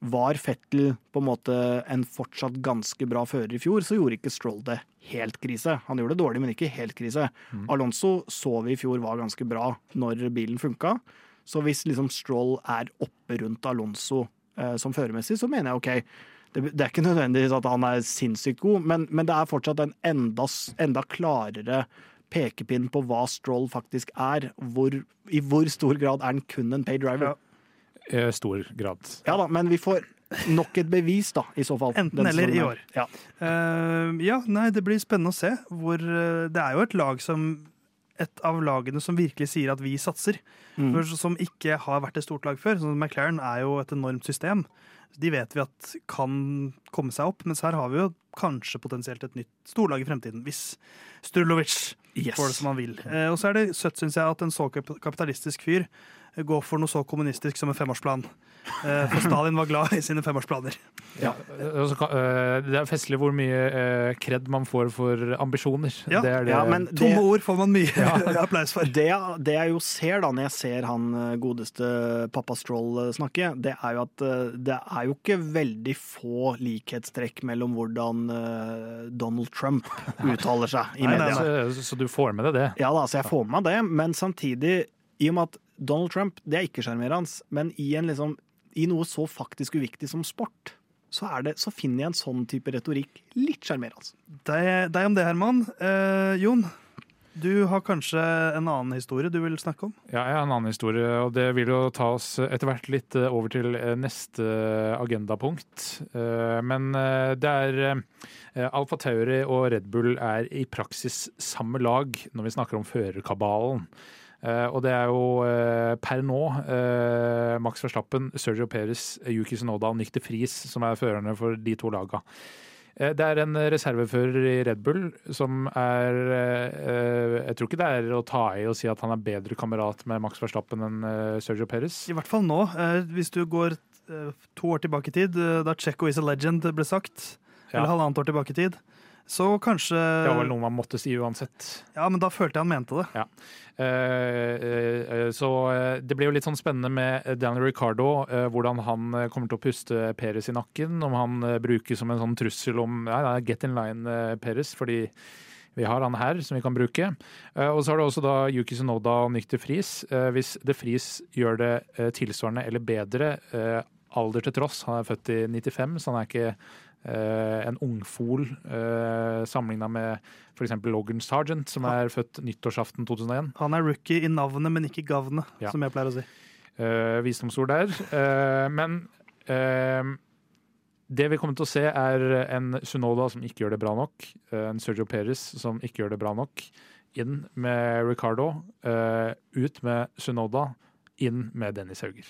var Fettel på en måte en fortsatt ganske bra fører i fjor, så gjorde ikke Stroll det helt krise. Han gjorde det dårlig, men ikke helt krise. Alonso så vi i fjor var ganske bra når bilen funka. Så hvis liksom Stroll er oppe rundt Alonso eh, som førermessig, så mener jeg OK. Det, det er ikke nødvendigvis at han er sinnssykt god, men, men det er fortsatt en enda, enda klarere pekepinn på hva Stroll faktisk er. Hvor, I hvor stor grad er han kun en pay driver? Ja. I stor grad. Ja da, men vi får nok et bevis, da, i så fall. Enten eller i år. Ja. Uh, ja, nei, det blir spennende å se. Hvor, uh, det er jo et lag som et av lagene som virkelig sier at vi satser. Mm. For, som ikke har vært et stort lag før. Sånn, McLaren er jo et enormt system. De vet vi at kan komme seg opp, mens her har vi jo kanskje potensielt et nytt storlag i fremtiden. Hvis Strulovic Yes. får det som han vil. Eh, og så er det søtt, syns jeg, at en så kapitalistisk fyr går for noe så kommunistisk som en femårsplan. Eh, for Stalin var glad i sine femårsplaner. Ja. Og så kan- øh, Det er festlig hvor mye kred man får for ambisjoner. Ja. Det er det. Ja, men det, Tomme ord får man mye applaus for. det, det jeg jo ser da, når jeg ser han eh, godeste pappa Stroll eh, snakke, det er jo at eh, det er jo ikke veldig få likhetstrekk mellom hvordan eh, Donald Trump uttaler seg i Nei. Så, så du får med deg det? Ja da, så jeg får med meg det, men samtidig, i og med at Donald Trump, det er ikke sjarmerende, men i, en liksom, i noe så faktisk uviktig som sport, så, er det, så finner jeg en sånn type retorikk litt sjarmerende. Deg, deg om det, Herman. Eh, Jon, du har kanskje en annen historie du vil snakke om? Ja, jeg har en annen historie, og det vil jo ta oss etter hvert litt eh, over til eh, neste agendapunkt. Eh, Men det er Alfa Tauri og Red Bull er i praksis samme lag når vi snakker om førerkabalen. Eh, Og det er jo eh, per nå eh, Max Verstappen, Sergio Perez, Yuki Sonoda og Nick de Vries som er førerne for de to laga. Eh, Det er en reservefører i Red Bull som er Jeg tror ikke det er å ta i å si at han er bedre kamerat med Max Verstappen enn Sergio Perez. I hvert fall nå. Hvis du går to år tilbake i tid, da Checo is a legend ble sagt, Ja. eller halvannet år tilbake i tid, så kanskje Det var vel noe man måtte si uansett. Ja, men da følte jeg han mente det. Ja. Uh, uh, Så eh, det blir jo litt sånn spennende med Daniel Ricardo, hvordan han kommer til å puste Perez i nakken. Om han brukes som en sånn trussel om nei, nei, get in line, Peres, fordi vi har han her som vi kan bruke. Og så har du også da Yuki Sunoda og Nick de. Eh, Hvis de Friis gjør det tilsvarende eller bedre, alder til tross, han er født i 95, så han er ikke en ungfol uh, sammenligna med f.eks. Logan Sargent, som er født nyttårsaften 2001. Han er rookie i navnet, men ikke gavnet, Ja. som jeg pleier å si. Uh, visdomsord der. Uh, men uh, det vi kommer til å se, er en Sunoda som ikke gjør det bra nok. eh, en Sergio Perez som ikke gjør det bra nok. Inn med Ricardo. eh, ut med Sunoda. Inn med Dennis Hauger.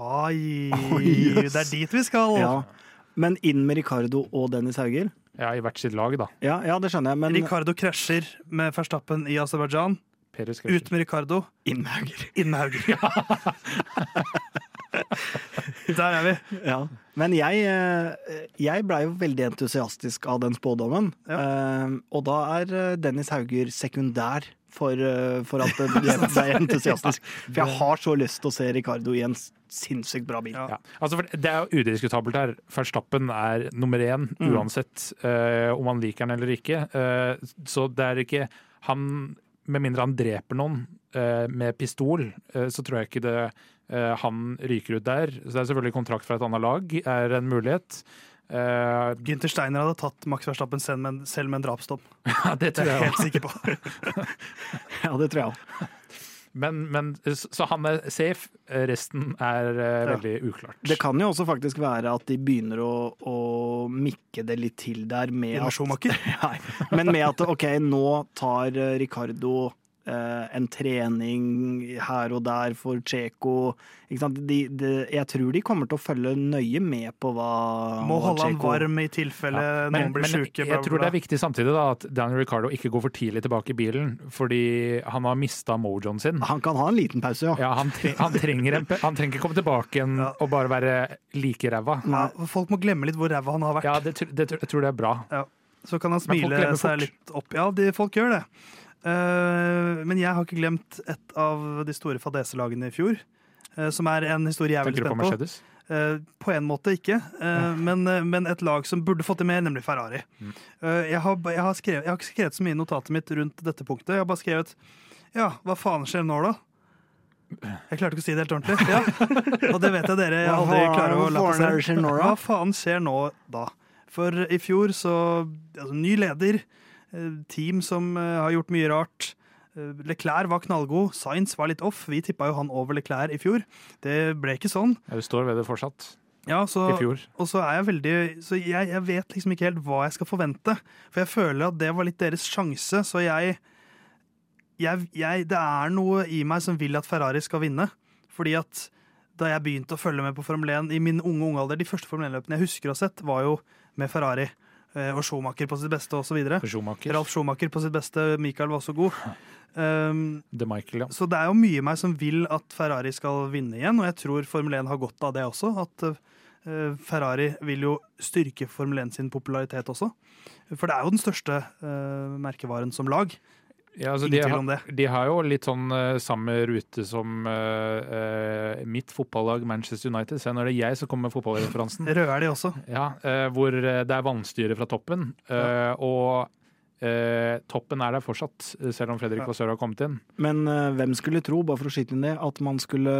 Oi, Oh, yes. det er dit vi skal! Ja. Men inn med Ricardo og Dennis Hauger? Ja, I hvert sitt lag, da. Ja, ja det skjønner jeg, men Ricardo krasjer med Verstappen i Aserbajdsjan. Ut med Ricardo, inn med Hauger. inn med Hauger. Der er vi. Ja. Men jeg, eh, jeg blei jo veldig entusiastisk av den spådommen. Ja. Og da er eh, Dennis Hauger sekundær for, eh, for at det ble entusiastisk. For jeg har så lyst til å se Ricardo i en sinnssykt bra bil. Ja. Altså, det er jo udiskutabelt her. Verstappen er nummer én Mm. uansett uh, om man liker han eller ikke. Uh, så det er ikke han Med mindre han dreper noen uh, med pistol, så tror jeg ikke det han ryker ut der. Så det er selvfølgelig kontrakt fra et annet lag er en mulighet. Eh, Gynter Steiner hadde tatt Max Verstappen selv med selv med en drapsdom. ja, det Det tror er jeg jeg helt sikker på. Ja, det tror jeg òg. Men, men, så han er safe. Resten er eh, Ja. veldig uklart. Det kan jo også faktisk være at de begynner å, å mikke det litt til der med Med at Schumacher. Nei, men med at OK, nå tar eh, Ricardo en trening her og der for Tsjeko. De, de, jeg tror de kommer til å følge nøye med på hva Må holde han varm i tilfelle Ja, noen blir sjuke. jeg tror det er viktig samtidig da, at Daniel Ricardo ikke går for tidlig tilbake i bilen, fordi han har mista mojoen sin. Han kan ha en liten pause, ja. Ja, han, tre han, trenger en, han trenger ikke komme tilbake igjen Ja. og bare være like ræva. Folk må glemme litt hvor ræva han har vært. Ja, det, det, det, jeg tror det er bra. Så kan han smile seg litt opp. Ja, de, folk gjør det. Eh, men jeg har ikke glemt et av de store fadeselagene i fjor. eh, som er en historie jeg er veldig spent på. Mercedes? Eh, på en måte ikke, men, men et lag som burde fått det mer, nemlig Ferrari. Mm. Eh, jeg, har, jeg, har skrevet, jeg har ikke skrevet så mye i notatet mitt rundt dette punktet. Jeg har bare skrevet Ja, hva faen skjer nå, da? Jeg klarte ikke å si det helt ordentlig. Ja. Og det vet jeg dere jeg aldri klarer å la passere. Hva faen skjer nå da? For i fjor så altså, Ny leder, team som eh, har gjort mye rart. Eh, Leclerc var knallgod, Sainz var litt off. Vi tippa jo han over Leclerc i fjor. Det ble ikke sånn. Ja, du står ved det fortsatt. Ja, så, I fjor. og så er jeg veldig Så jeg, jeg vet liksom ikke helt hva jeg skal forvente. For jeg føler at det var litt deres sjanse, så jeg, jeg, jeg Det er noe i meg som vil at Ferrari skal vinne. Fordi at da jeg begynte å følge med på Formel 1 i min unge unge alder, de første Formel 1-løpene jeg husker å ha sett, var jo med Ferrari eh, og Schumacher på sitt beste osv. Ralf Schumacher på sitt beste, Michael var også god. Um, Michael, ja. så det er jo mye i meg som vil at Ferrari skal vinne igjen, og jeg tror Formel 1 har godt av det også. At uh, Ferrari vil jo styrke Formel 1 sin popularitet også. For det er jo den største uh, merkevaren som lag. Ja altså, de, har, de har jo litt sånn uh, samme rute som uh, uh, mitt fotballag Manchester United. Se, nå er det jeg som kommer med fotballreferansen. Røde er de også. Ja, hvor det er vannstyre fra toppen. Ja. og toppen er der fortsatt, selv om Fredrik. Vassør har kommet inn. Men hvem skulle tro, bare for å skyte inn det, at man skulle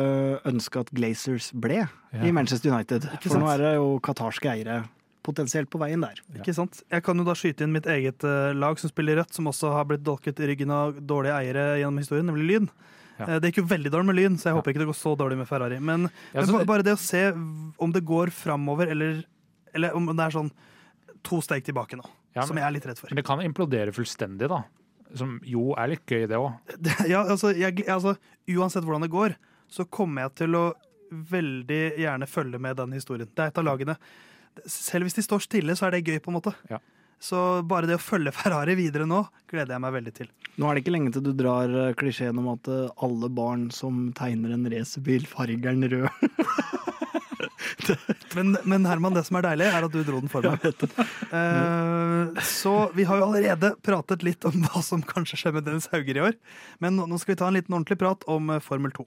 ønske at Glazers ble i Manchester United? Ikke For nå er det jo qatarske eiere potensielt på veien der. Ja. Ikke sant? Jeg kan jo da skyte inn mitt eget eh, lag som spiller rødt, som også har blitt dolket i ryggen av dårlige eiere gjennom historien, nemlig Lyn. Ja. Eh, det gikk jo veldig dårlig med Lyn, så jeg Ja. håper ikke det går så dårlig med Ferrari. Men, Ja, men ba- bare det å se om det går framover, eller, eller om det er sånn to steg tilbake nå, Ja, som jeg er litt redd for. men det kan implodere fullstendig, da. Som jo er litt gøy, det òg. Ja, altså, jeg, altså, uansett hvordan det går, så kommer jeg til å veldig gjerne følge med den historien. Det er et av lagene. Selv hvis de står stille, så er det gøy, på en måte. Ja. Så bare det å følge Ferrari videre nå, gleder jeg meg veldig til. Nå er det ikke lenge til du drar eh, klisjeen om at eh, alle barn som tegner en racerbil, farger den rød. Men, men Herman, det som er deilig, er at du dro den for meg. Uh, så vi har jo allerede pratet litt om hva som kanskje skjer med Dennis Hauger i år. Men nå skal vi ta en liten ordentlig prat om Formel 2.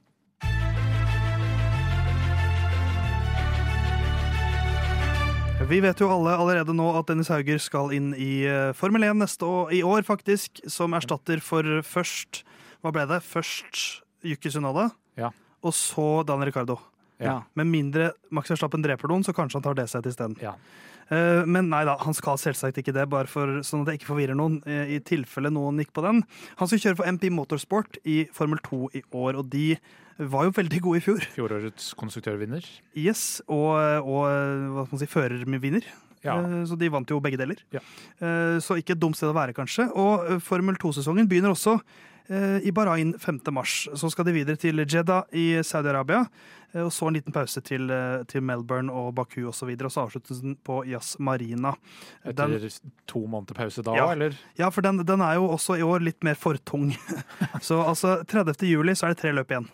Vi vet jo alle allerede nå at Dennis Hauger skal inn i eh, Formel 1 neste år, i år, faktisk. Som erstatter for først Hva ble det? Først Yuki Sunada, Ja. og så Dan Ricardo. Ja. Med mindre Max Verstappen dreper noen, så kanskje han tar det seg til isteden. Ja. Eh, Men nei da, han skal selvsagt ikke det, bare for, sånn at det ikke forvirrer noen. eh, I tilfelle noen gikk på den. Han skal kjøre for MP Motorsport i Formel 2 i år, og de var jo veldig gode i fjor. Fjorårets konstruktørvinner. Yes, og, og hva skal man si, førervinner. Ja. Eh, Så de vant jo begge deler. Ja. Så ikke et dumt sted å være, kanskje. Og Formel 2-sesongen begynner også i Bahrain 5. mars. Så skal de videre til Jeddah i Saudi-Arabia. eh, Og så en liten pause til, eh, til Melbourne og Baku osv. Og, så videre, og så avsluttes den på Jazz Marina. Etter to måneder pause da, Ja. eller? ja, for den, den er jo også i år litt mer for tung. så altså 30. juli så er det tre løp igjen.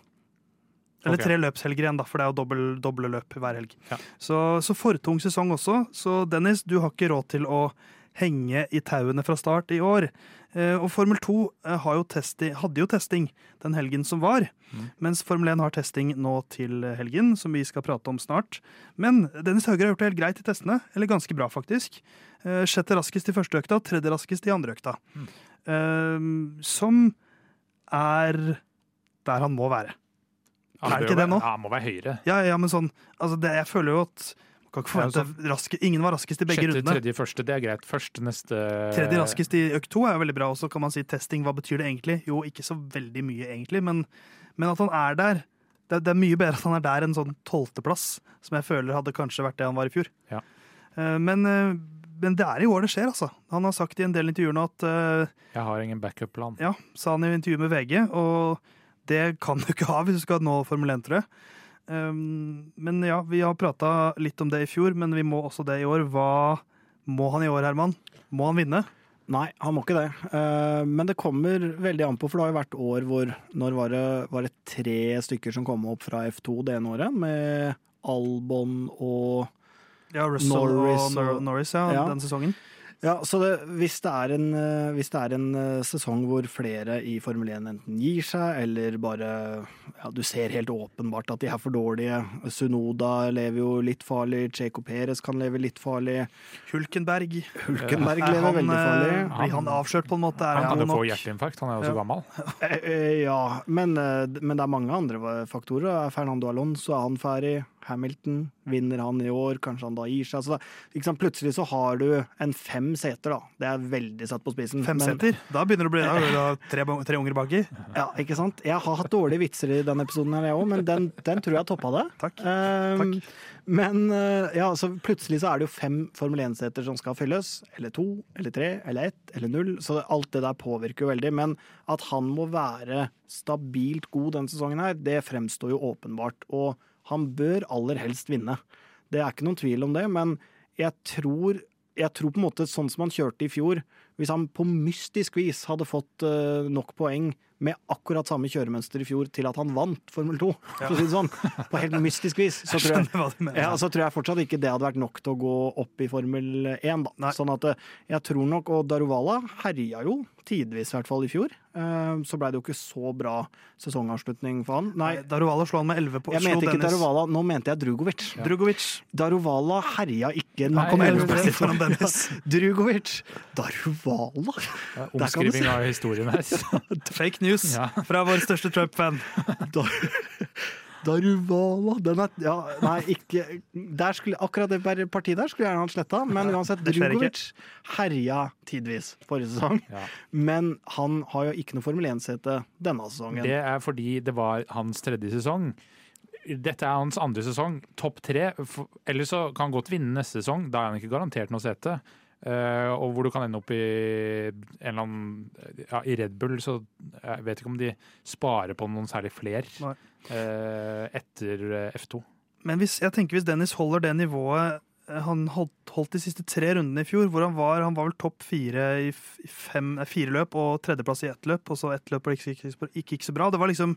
Eller okay. tre løpshelger igjen, da, for det er jo doble, doble løp hver helg. Ja. Så, så fortung sesong også. Så Dennis, du har ikke råd til å henge i tauene fra start i år. Eh, og Formel 2 eh, har jo testi, hadde jo testing den helgen som var. Mm. Mens Formel 1 har testing nå til helgen, som vi skal prate om snart. Men Dennis Hauger har gjort det helt greit i testene. Eller ganske bra, faktisk. Eh, sjette raskest i første økta, tredje raskest i andre økta. Mm. Som er der han må være. Ja, Er det ikke det nå? Ja, må være høyere. Ja, ja, men sånn altså det, Jeg føler jo at kan ikke Ja, altså, raske, Ingen var raskest i begge Sjette, rundene. tredje, første, det er greit. Første, neste Tredje raskest i økt to er jo veldig bra. Og så kan man si testing, hva betyr det egentlig? Jo, ikke så veldig mye, egentlig, men, men at han er der. Det, er- det er mye bedre at han er der enn sånn tolvteplass, som jeg føler hadde kanskje vært det han var i fjor. Ja. Eh, Men, eh, men det er i år det skjer, altså. Han har sagt i en del intervjuer nå at eh, Jeg har ingen backup-plan. Ja, sa han i intervju med VG, og det kan du ikke ha hvis du skal nå Formel 1, tror jeg. Um, men ja, vi har prata litt om det i fjor, men vi må også det i år. Hva må han i år, Herman? Må han vinne? Nei, han må ikke det. Eh, Men det kommer veldig an på, for det har jo vært år hvor Når var det, var det tre stykker som kom opp fra F2 det ene året? Med Albon og Ja, Russell Norris og og- Norris, ja, Ja. den sesongen. Ja, så det, hvis, det er en, eh, hvis det er en eh, sesong hvor flere i Formel 1 enten gir seg, eller bare ja, Du ser helt åpenbart at de er for dårlige. Sunoda lever jo litt farlig, Checo Perez kan leve litt farlig. Hulkenberg. Hulkenberg ja. lever han, veldig farlig. Han, Blir han avslørt på en måte? Er Han kan jo få hjerteinfarkt, han er jo så Ja. gammel. Eh, eh, Ja, men, eh, men det er mange andre faktorer. Fernando Alonso er han ferdig. Hamilton vinner han i år, kanskje han da gir seg. Så da. Plutselig så har du en fem seter, da. Det er veldig satt på spissen. Fem men- seter? Da begynner det å bli da, da tre, tre unger baki. Ja, ikke sant? Jeg har hatt dårlige vitser i denne episoden, her, jeg òg, men den, den tror jeg toppa det. Takk. Um, Takk. Men eh, ja, så plutselig så er det jo fem Formel 1-seter som skal fylles. Eller to, eller tre, eller ett, eller null. Så alt det der påvirker jo veldig. Men at han må være stabilt god denne sesongen her, det fremstår jo åpenbart. Og han bør aller helst vinne. Det er ikke noen tvil om det, men jeg tror, jeg tror på en måte sånn som han kjørte i fjor Hvis han på mystisk vis hadde fått eh, nok poeng med akkurat samme kjøremønster i fjor til at han vant Formel 2, ja. si sånn, på helt mystisk vis, så tror jeg ja, så tror jeg fortsatt ikke det hadde vært nok til å gå opp i Formel 1. Da. Sånn at eh, jeg tror nok, og Daruvala herja jo tidvis i hvert fall i fjor. Eh, Så ble det jo ikke så bra sesongavslutning for han. Nei, Daruvala slo han med 11 på jeg mente ikke Dennis. Daruvala, nå mente jeg Drugovic. Drugovic. Daruvala herja ikke. Nei, Han kom 11 gjorde foran Dennis. Drugovic! Daruvala? Det er Omskriving av historien her. Fake news Ja. fra vår største Trump-fan. Da- Daruvala Den er Ja, nei, ikke der skulle, Akkurat det partiet der skulle jeg gjerne hatt sletta, men uansett. Drugovic herja tidvis forrige sesong. Ja. Men han har jo ikke noe Formel 1-sete denne sesongen. Det er fordi det var hans tredje sesong. Dette er hans andre sesong, topp tre. Eller så kan han godt vinne neste sesong, da er han ikke garantert noe sete. Eh, og hvor du kan ende opp i en eller annen ja, I Red Bull, så jeg vet ikke om de sparer på noen særlig fler eh, etter eh, F2. Men hvis, jeg tenker hvis Dennis holder det nivået eh, han holdt, holdt de siste tre rundene i fjor, hvor han var, han var vel topp fire i fem, fire løp og tredjeplass i ett løp, og så ett løp og det gikk ikke, ikke så bra. Det var liksom,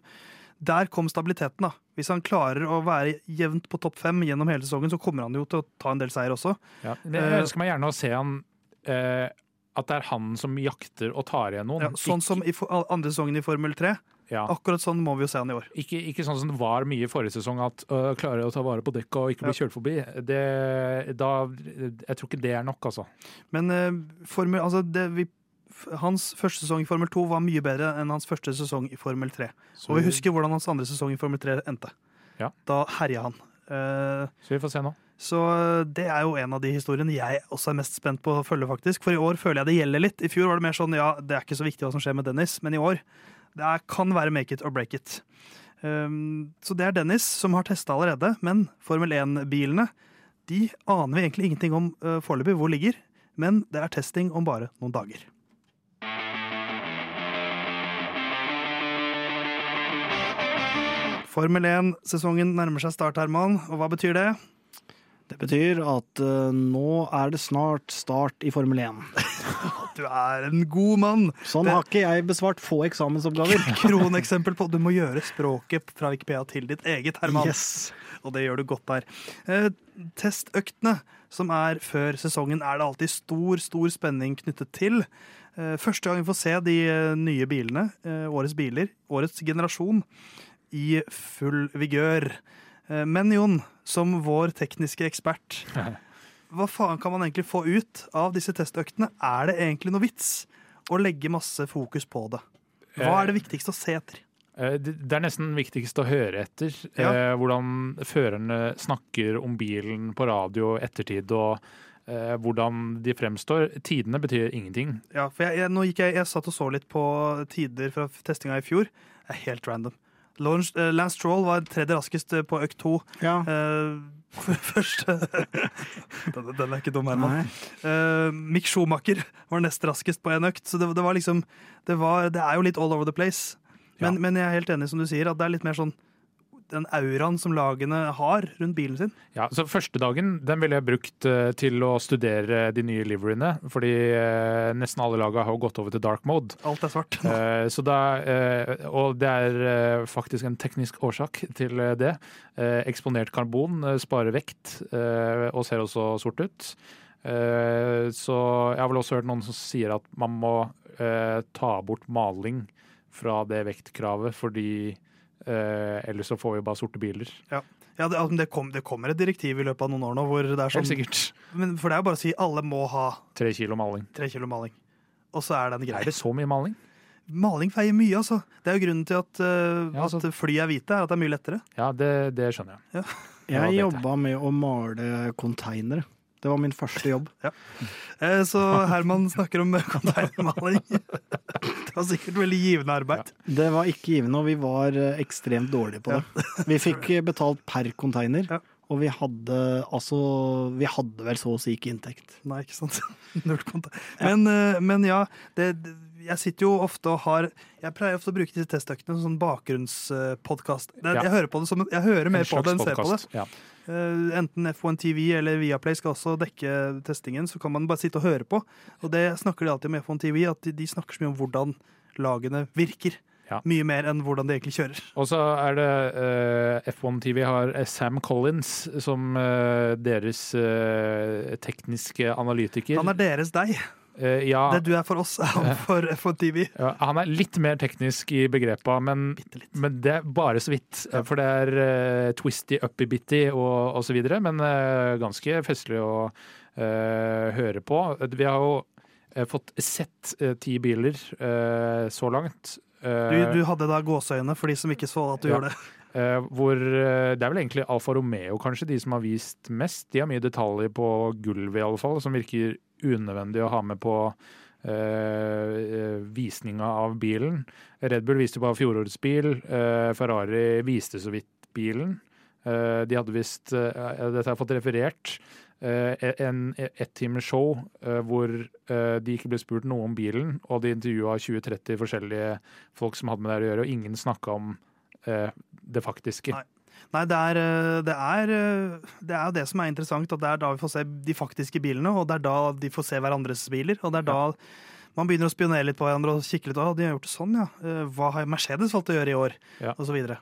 Der kom stabiliteten. da. Hvis han klarer å være jevnt på topp fem gjennom hele sesongen, så kommer han jo til å ta en del seier også. Ja. Jeg ønsker meg gjerne å se han eh, at det er han som jakter og tar igjen noen. Ja, sånn som i andre sesongen i Formel 3. Ja. Akkurat sånn må vi jo se han i år. Ikke, ikke sånn som det var mye i forrige sesong, at øh, klarer å ta vare på dekket og ikke bli kjørt forbi. Det, da, jeg tror ikke det er nok, altså. Men eh, formel, altså det, vi, hans første sesong i Formel 2 var mye bedre enn hans første sesong i Formel 3. Så, Og vi husker hvordan hans andre sesong i Formel 3 endte. Ja. Da herja han. Uh, så vi får se nå. Så det er jo en av de historiene jeg også er mest spent på å følge, faktisk. For i år føler jeg det gjelder litt. I fjor var det mer sånn ja, det er ikke så viktig hva som skjer med Dennis, men i år det er, kan være make it or break it. Um, så det er Dennis som har testa allerede, men Formel 1-bilene de aner vi egentlig ingenting om uh, foreløpig hvor ligger. Men det er testing om bare noen dager. Formel 1-sesongen nærmer seg start, Herman. Og hva betyr det? Det betyr at uh, nå er det snart start i Formel 1. Du er en god mann. Sånn Det- har ikke jeg besvart få eksamensoppgaver. Kroneksempel på Du må gjøre språket fra Wikipedia til ditt eget, Herman. Yes. Og det gjør du godt der. Uh, testøktene som er før sesongen, er det alltid stor, stor spenning knyttet til. Eh, første gang vi får se de nye bilene, årets biler, årets generasjon, i full vigør. Eh, men Jon, som vår tekniske ekspert, hva faen kan man egentlig få ut av disse testøktene? Er det egentlig noe vits å legge masse fokus på det? Hva er det viktigste å se etter? Eh, Det er nesten viktigst å høre etter Ja. eh, hvordan førerne snakker om bilen på radio ettertid, og eh, hvordan de fremstår. Tidene betyr ingenting. Ja, for jeg, jeg, jeg, jeg satt og så litt på tider fra testinga i fjor. Det er helt random. Eh, Lance Stroll var tredje raskest eh, på økt to. Ja. Uh, for første den, den er ikke dum, Herman. Eh, Mick Schumacher var nest raskest på en økt, så det, det var liksom det, var, det er jo litt all over the place. Men, Ja. men jeg er helt enig som du sier, at det er litt mer sånn den auraen som lagene har rundt bilen sin. Ja, så Første dagen den ville jeg brukt eh, til å studere de nye liveryene, fordi eh, nesten alle lagene har gått over til dark mode. Alt er svart. Eh, så da, og det er faktisk en teknisk årsak til det. Eksponert karbon sparer vekt og ser også sort ut. Så jeg har vel også hørt noen som sier at man må ta bort maling fra det vektkravet, fordi eh, ellers så får vi bare sorte biler. Ja, det, altså, det, kom, det kommer et direktiv i løpet av noen år nå hvor det er Helt sånn sikkert. men For det er jo bare å si alle må ha Tre kilo maling. tre kilo maling. Og så er den grei. Er det så mye maling? Maling feier mye, altså. Det er jo grunnen til at, uh, Ja, altså- at fly er hvite, er at det er mye lettere. Ja, det, det skjønner jeg. Ja, Jeg jobba med å male konteinere. Det var min første jobb. ja. så Herman snakker om containermaling. Det var sikkert veldig givende arbeid. Det var ikke givende, og vi var eh, ekstremt dårlige på det. Vi fikk eh, betalt per container, Ja. og vi hadde altså Vi hadde vel så å si ikke inntekt. Nei, ikke sant. Null konta- Men, ja, men ja, det, jeg sitter jo ofte og har Jeg pleier ofte å bruke disse testøktene som sånn bakgrunnspodkast. Ja. Jeg hører på det som Jeg hører mer på det enn ser på det. Eh, enten F1 TV eller Viaplay skal også dekke testingen, så kan man bare sitte og høre på. Og det snakker de alltid om F1 TV, at de, snakker så mye om hvordan lagene virker. Ja. Mye mer enn hvordan de egentlig kjører. Og så er det uh, F1 TV har eh, Sam Collins som uh, deres uh, tekniske analytiker. Han er deres deg. Eh, ja, Det du er for oss, er han for F1 TV. ja, han er litt mer teknisk i begrepa, men, men det er bare så vidt. Ja. For det er uh, twisty, uppy-bitty og, og så videre, men uh, ganske festlig å eh, høre på. Vi har jo eh, fått sett eh, ti biler eh, så langt. Du, Eh, du hadde da gåseøyne for de som ikke så at du Ja. gjorde det. Eh, hvor eh, Det er vel egentlig Alfa Romeo kanskje de som har vist mest. De har mye detaljer på gulvet, i alle fall, som virker unødvendig å ha med på uh, visninga av bilen. Red Bull viste bare fjorårets bil. Uh, Ferrari viste så vidt bilen. Uh, de hadde visst Dette har jeg fått referert. eh, en ett-time show hvor de ikke ble spurt noe om bilen, og de intervjua 20-30 forskjellige folk som hadde med det å gjøre, og ingen snakka om det faktiske. Nei. Nei, det er, eh, det, er, eh, det er jo det som er interessant, at det er da vi får se de faktiske bilene, og det er da de får se hverandres biler. Og det er da man begynner å spionere litt på hverandre og kikke litt. Å, de har gjort det sånn, ja. Eh, Hva har Mercedes valgt å gjøre i år? Ja. Og så videre.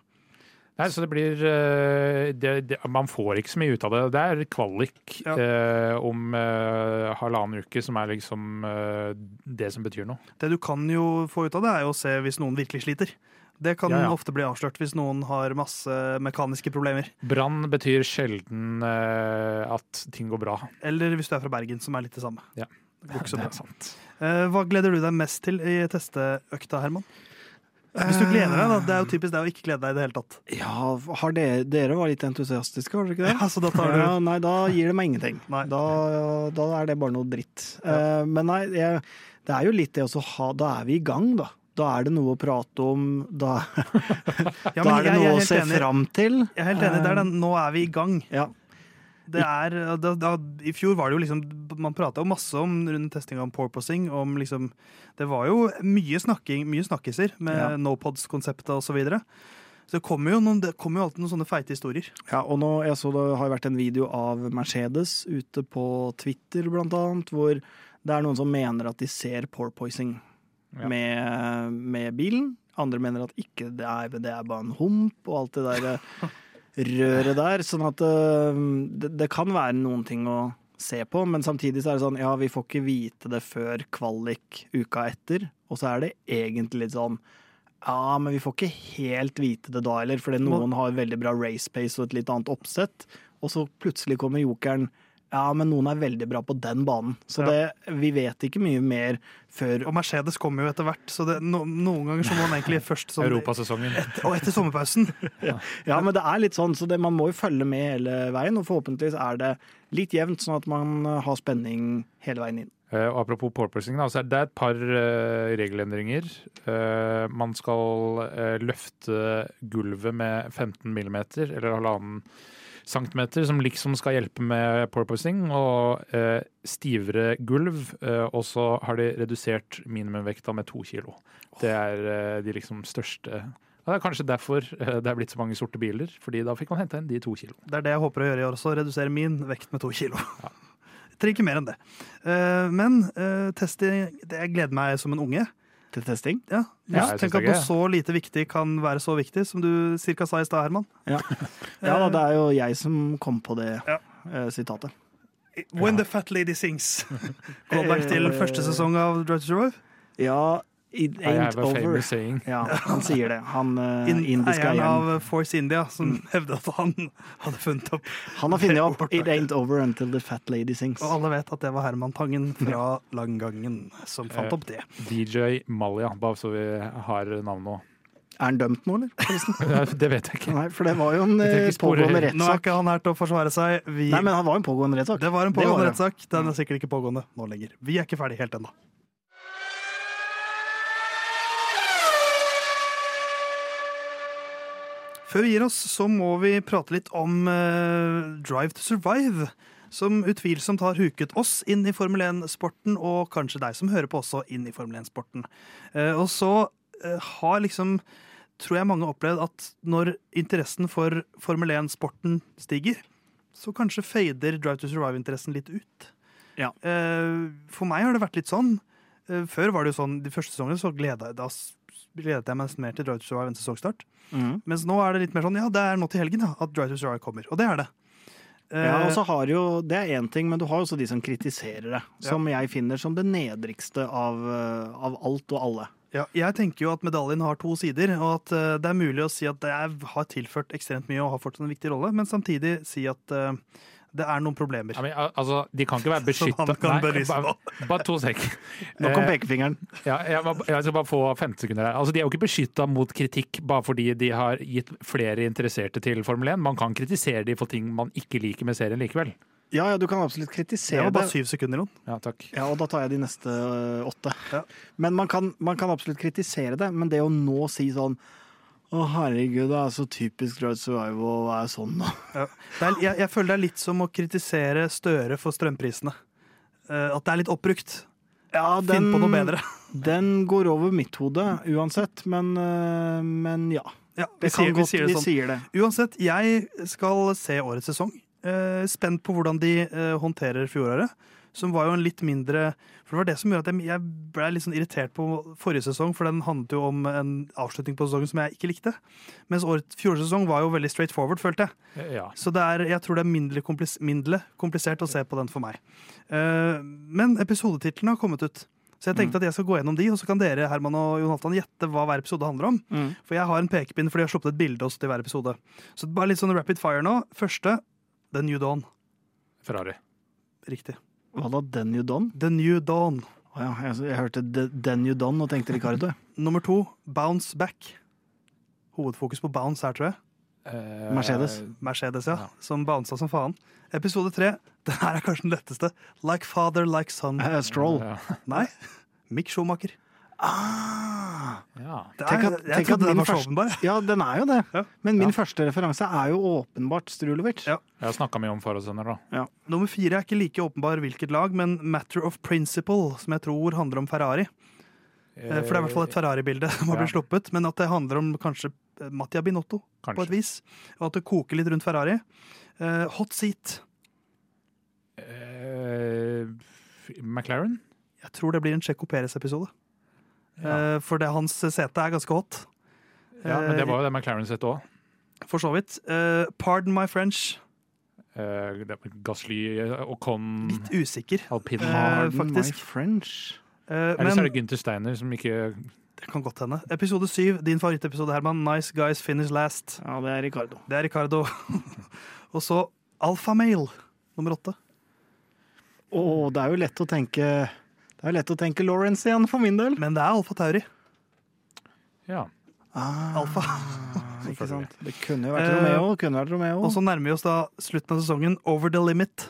Nei, så det blir eh, det, det, Man får ikke så mye ut av det. Det er kvalik Ja. eh, om eh, halvannen uke som er liksom eh, det som betyr noe. Det du kan jo få ut av det, er jo å se hvis noen virkelig sliter. Det kan Ja, ja. ofte bli avslørt hvis noen har masse mekaniske problemer. Brann betyr sjelden uh, at ting går bra. Eller hvis du er fra Bergen, som er litt det samme. Ja. Det Det er sant. Uh, Hva gleder du deg mest til i testeøkta, Herman? Hvis du gleder deg, da. Det er jo typisk deg å ikke glede deg i det hele tatt. Ja, har dere, dere var litt entusiastiske, var dere ikke det? Ja, så da tar du Ja, nei, da gir det meg ingenting. Nei. Da, da er det bare noe dritt. Eh, men nei, jeg, det er jo litt det å ha Da er vi i gang, da. Da er det noe å prate om. Da, Ja, da er det jeg- jeg noe er å se enig. fram til. Jeg er helt enig. Det er den 'nå er vi i gang'. Ja. Det er, da, da, I fjor var det jo liksom Man prata jo masse om rundt testinga om porpoising. Om liksom, det var jo mye snakking, mye snakkiser med Ja. nopods-konseptet osv. Så, videre. Så det kommer jo, noen, det kommer jo alltid noen sånne feite historier. Ja, og nå, jeg så det har vært en video av Mercedes ute på Twitter, blant annet, hvor det er noen som mener at de ser porpoising Ja. med, med bilen. Andre mener at ikke det er, det er bare en hump og alt det der eh, røret der. Sånn at eh, det, det kan være noen ting å se på, men samtidig så er det sånn, ja, vi får ikke vite det før kvalik uka etter, og så er det egentlig litt sånn ja, men vi får ikke helt vite det da heller, fordi noen har veldig bra race pace og et litt annet oppsett, og så plutselig kommer jokeren ja, men noen er veldig bra på den banen. Så Ja. det, vi vet ikke mye mer før Og Mercedes kommer jo etter hvert, så det, no, noen ganger så må man egentlig først sånn Europasesongen. Og etter sommerpausen. Ja, men det er litt sånn, så det, man må jo følge med hele veien, og forhåpentligvis er det litt jevnt, sånn at man har spenning hele veien inn. Eh, og apropos porpoising, altså det er et par eh, regelendringer. Eh, man skal eh, løfte gulvet med 15 millimeter, eller halvannen centimeter, som liksom skal hjelpe med porpoising, og eh, stivere gulv. Eh, og så har de redusert minimumvekta med to kilo. Det er eh, de liksom største ja, Det er kanskje derfor eh, det er blitt så mange sorte biler, fordi da fikk man henta inn de to kilo. Det er det jeg håper å gjøre i år også. Redusere min vekt med to kilo. Jeg trenger ikke mer enn det. Eh, men uh, testing det, gleder meg som en unge. Til testing. Ja, Ja, jeg Tenk at noe så lite viktig kan være så viktig, som du cirka sa i stad, Herman. Ja. ja da, det er jo jeg som kom på det Ja. eh, sitatet. When the fat lady sings. Callback til første sesong av Drudge Survive. Ja, it I ain't over. Ja, han sier det. Han uh, In, indiske eieren av Force India, som Mm. hevder at han hadde funnet opp Han har funnet opp 'It ain't over until the fat lady sings'. Og alle vet at det var Herman Tangen fra Langgangen som fant Eh, opp det. DJ Malia, bare så vi har navnet nå. Er han dømt nå, eller? Det vet jeg ikke. Nei, for det var jo en pågående eh, pågående Nå er ikke han her til å forsvare seg. Vi, Nei, men han var jo en pågående rettssak. det var en pågående rettssak. Den er sikkert ikke pågående nå lenger. Vi er ikke ferdig helt ennå. Før vi gir oss, så må vi prate litt om uh, Drive to Survive. Som utvilsomt har huket oss inn i Formel 1-sporten, og kanskje deg som hører på også inn i Formel 1-sporten. Uh, og så uh, har liksom, tror jeg mange opplevd at når interessen for Formel 1-sporten stiger, så kanskje fader Drive to Survive-interessen litt ut. Ja. Eh, for meg har det vært litt sånn. Eh, før var det jo sånn, de første sesongene så gleda, jeg s- gledet jeg meg mer til Drive to Survive enn sesongstart. Mm. Mens nå er det litt mer sånn, ja, det er nå til helgen ja, at Drive to Survive kommer. Og det er det. Eh, Ja, og så har jo, Det er én ting, men du har jo også de som kritiserer det. Som jeg finner som det nedrigste av, eh, av alt og alle. ja, jeg tenker jo at medaljen har to sider, og at eh, det er mulig å si at det har tilført ekstremt mye og har fortsatt en viktig rolle, men samtidig si at eh, det er noen problemer. Ja, men, al- altså, de kan ikke være beskytta han kan bevise bare, bare to sek. Nå kom Eh, pekefingeren. Ja, jeg, må- jeg skal bare få 15 sekunder her. Altså, de er jo ikke beskytta mot kritikk bare fordi de har gitt flere interesserte til Formel 1. Man kan kritisere de for ting man ikke liker med serien likevel. Ja, ja, du kan absolutt Det kritisere var bare det. syv sekunder, Ron. Ja, takk. Ja, og da tar jeg de neste øh, åtte. Ja. Men man kan, man kan absolutt kritisere det, men det å nå si sånn å, herregud, det er så typisk Drive Survival å være sånn da. Ja. Det er, jeg, jeg føler det er litt som å kritisere Støre for strømprisene. Uh, at det er litt oppbrukt. Ja, Finn på noe bedre. Den går over mitt hode uansett, men, uh, men ja. Ja, vi, sier, vi godt, sier det vi sånn. sier det. Uansett, jeg skal se årets sesong. Eh, spent på hvordan de eh, håndterer fjoråret. Som var jo en litt mindre For det var det som gjorde at jeg, ble litt sånn irritert på forrige sesong, for den handlet jo om en avslutning på sesongen som jeg ikke likte. Mens årets fjorårets sesong var jo veldig straight forward, følte jeg. Ja. Så det er, jeg tror det er mindre, komplis mindre komplisert å se på den for meg. Eh, men episodetitlene har kommet ut. Så jeg tenkte at jeg skal gå gjennom de, og så kan dere Herman og Jonathan, gjette hva hver episode handler om. Mm. For jeg har en pekepinn, for de har sluppet et bilde også til hver episode. Så bare litt sånn rapid fire nå. Første The New Dawn. Ferrari. Riktig. Hva da, The New Dawn? The New Dawn. Å ja, jeg, jeg hørte The- The New Dawn og tenkte Ricardo. Nummer to Bounce Back. Hovedfokus på bounce her, tror jeg. Eh, Mercedes. Mercedes, ja. Ja. Som bounsa som faen. Episode tre. Den her er kanskje den letteste. Like father, like son. Eh, Stroll. Ja. Nei. Mick Schumacher. Ah, ja. Det Tenk er, at- jeg trodde den var så åpenbar. ja, den er jo det. Ja. Men min Ja. første referanse er jo åpenbart Strulovic. Ja. Jeg har snakka mye om forhåndssender, da. Nummer fire er ikke like åpenbar hvilket lag, men Matter of Principle, som jeg tror handler om Ferrari. Eh, For det er i hvert fall et Ferrari-bilde som har blitt Ja. sluppet, men at det handler om kanskje eh, Mattia Binotto på et vis. Og at det koker litt rundt Ferrari. Eh, hot seat. Eh, McLaren? Jeg tror det blir en Checo Perez-episode. Ja. Eh, for det, hans sete er ganske hot. ja, men det var jo det McLaren sette òg. For så vidt. Uh, pardon my French. Uh, Gasly, Ocon, Litt usikker. Alpine uh, Pardon my. French. Uh, Eller så er det Gunther Steiner som ikke det kan godt hende. Episode syv, din favorittepisode, Herman. Nice guys finish last. Ja, det er Ricardo. Det er Ricardo. Og så Alfamale nummer åtte. Å, det er jo lett å tenke Det er lett å tenke Lawrence igjen, for min del. Men det er Alfa Tauri. Ja. Ah, Alfa. ikke sant? Det kunne jo vært Eh, Romeo. Kunne vært Romeo. Og så nærmer vi oss da slutten av sesongen. Over the limit.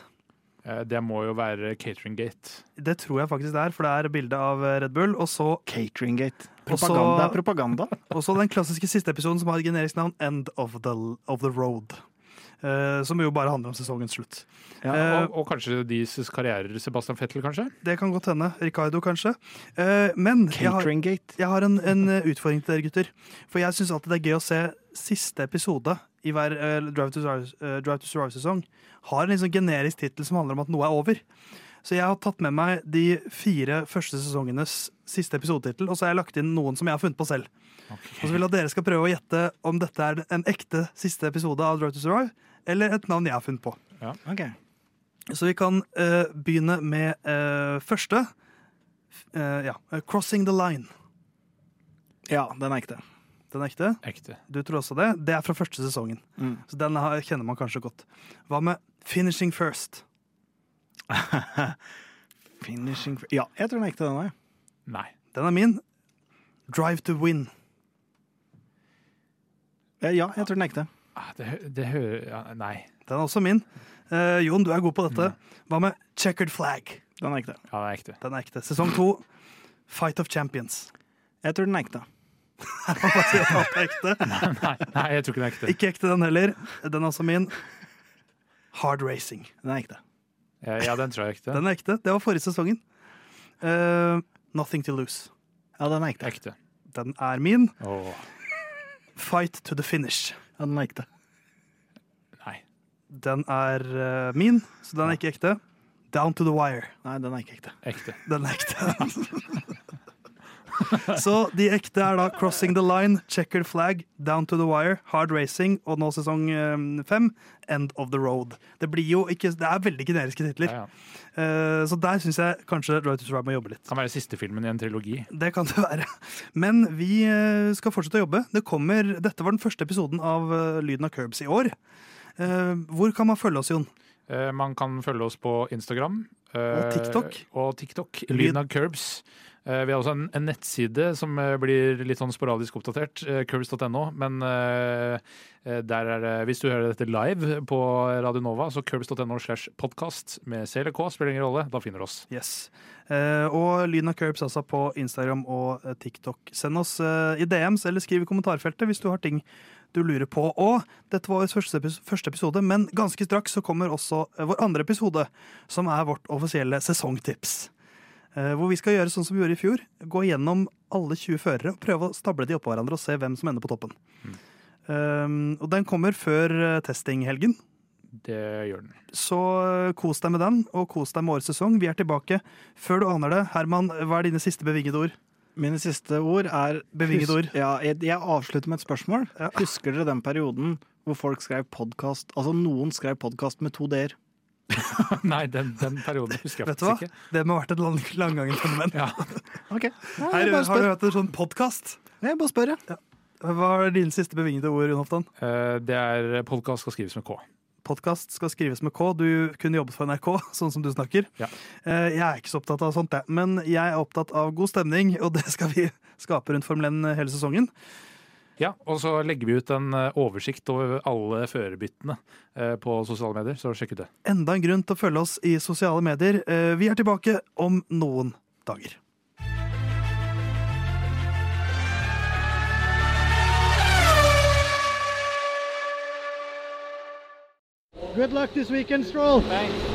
Eh, Det må jo være Catering Gate. Det tror jeg faktisk det er, for det er bilde av eh, Red Bull. Og så, Catering Gate. Propaganda er propaganda. og så den klassiske siste episoden som har generisk navn, End of the, of the Road. Eh, som jo bare handler om sesongens slutt. Ja, Eh, Og, og kanskje deres karrierer, Sebastian Fettel, kanskje? Det kan godt hende. Ricardo, kanskje. Eh, men jeg har, jeg har en, en utfordring til dere, gutter. For jeg syns alltid det er gøy å se siste episode i hver Drive to Survive- Survive-sesong. Har en liksom generisk tittel som handler om at noe er over. Så jeg har tatt med meg de fire første sesongenes siste episodetittel, og så har jeg lagt inn noen som jeg har funnet på selv. Og så vil jeg at dere skal prøve å gjette om dette er en ekte siste episode av Drive to Survive, eller et navn jeg har funnet på. Ok. Så vi kan eh, begynne med eh, første. Eh, ja. eh, 'Crossing the Line'. Ja, den er ekte. Den er ekte. Ekte. Du tror også det. Det er fra første sesongen. Mm. Så den har, kjenner man kanskje godt. Hva med 'Finishing First'? Finishing Ja, jeg tror den er ekte, den òg. Nei. Den er min. 'Drive to Win'. Ja, jeg tror den er ekte. Ah, Det, det hører ja, Nei. Den er også min. Eh, Jon, du er god på dette. Hva med 'Checkered Flag'? Den er ekte. Ja, det er ekte. Den er ekte. Sesong to. 'Fight of Champions'. Jeg tror den er ekte. Er ekte? Nei, nei, jeg tror ikke den er ekte. Ikke ekte, den heller. Den er også min. 'Hard Racing'. Den er ekte. Ja, ja, den tror jeg er ekte. Den er ekte. Det var forrige sesongen. Eh, 'Nothing to Lose'. Ja, den er ekte. Ekte. Den er min. Oh. 'Fight to the Finish'. Ja, den er ekte. nei. Den er uh, min, så den er ikke ekte. 'Down to the Wire'. Nei, den er ikke ekte. Ekte. Den er ekte. Så de ekte er da 'Crossing the Line', 'Checkered Flag', 'Down to the Wire', 'Hard Racing' og nå sesong eh, fem 'End of the Road'. Det blir jo ikke Det er veldig generiske titler. Ja, ja. Eh, så der syns jeg kanskje Drive to Survive må jobbe litt. Kan være siste filmen i en trilogi. Det kan det være. Men vi eh, skal fortsette å jobbe. Det kommer, dette var den første episoden av Lyden av Curbs i år. Hvor kan man følge oss, Jon? Man kan følge oss på Instagram. Og TikTok. Og TikTok. Lyden av Curbs. Eh, vi har også en, en nettside som eh, blir litt sånn sporadisk oppdatert, eh, curbs.no. Men der er det, hvis du hører dette live på Radio Nova, så curbs.no slash podkast med C eller K, spiller ingen rolle. Da finner du oss. Yes. Og Lyden av Curbs altså på Instagram og TikTok. Send oss i DMs eller skriv i kommentarfeltet hvis du har ting du lurer på. Og dette var vår første, episode, men ganske straks så kommer også vår andre episode, som er vårt offisielle sesongtips. Eh, hvor vi skal gjøre sånn som vi gjorde i fjor. Gå gjennom alle 20 førere og prøve å stable de oppå hverandre og se hvem som ender på toppen. Um, og den kommer før eh, testinghelgen. Det gjør den. Så eh, kos deg med den, og kos deg med årets sesong. Vi er tilbake før du aner det. Herman, hva er dine siste bevingede ord? Mine siste ord er Bevingede ord. Ja, jeg, jeg avslutter med et spørsmål. Ja. Husker dere den perioden hvor folk skrev podkast Altså noen skrev podkast med to d-er? Nei, den, den perioden husker jeg Vet du hva? faktisk ikke. Det må ha vært et lang, langgangen fenomen. Ja. okay. ja, Her, jeg bare har du hørt en sånn podkast? Jeg bare spør, jeg. Hva er dine siste bevingede ord, Jon Hoftan? Uh, det er podkast skal skrives med K. Podkast skal skrives med K. Du kunne jobbet for NRK, sånn som du snakker. Ja. Uh, Jeg er ikke så opptatt av sånt, jeg. Men jeg er opptatt av god stemning, og det skal vi skape rundt Formel 1 hele sesongen. Ja, og så legger vi ut en eh, oversikt over alle førerbyttene eh, på sosiale medier, så sjekk ut det. Enda en grunn til å følge oss i sosiale medier. Eh, Vi er tilbake om noen dager. Good luck this weekend, Stroll. Thanks.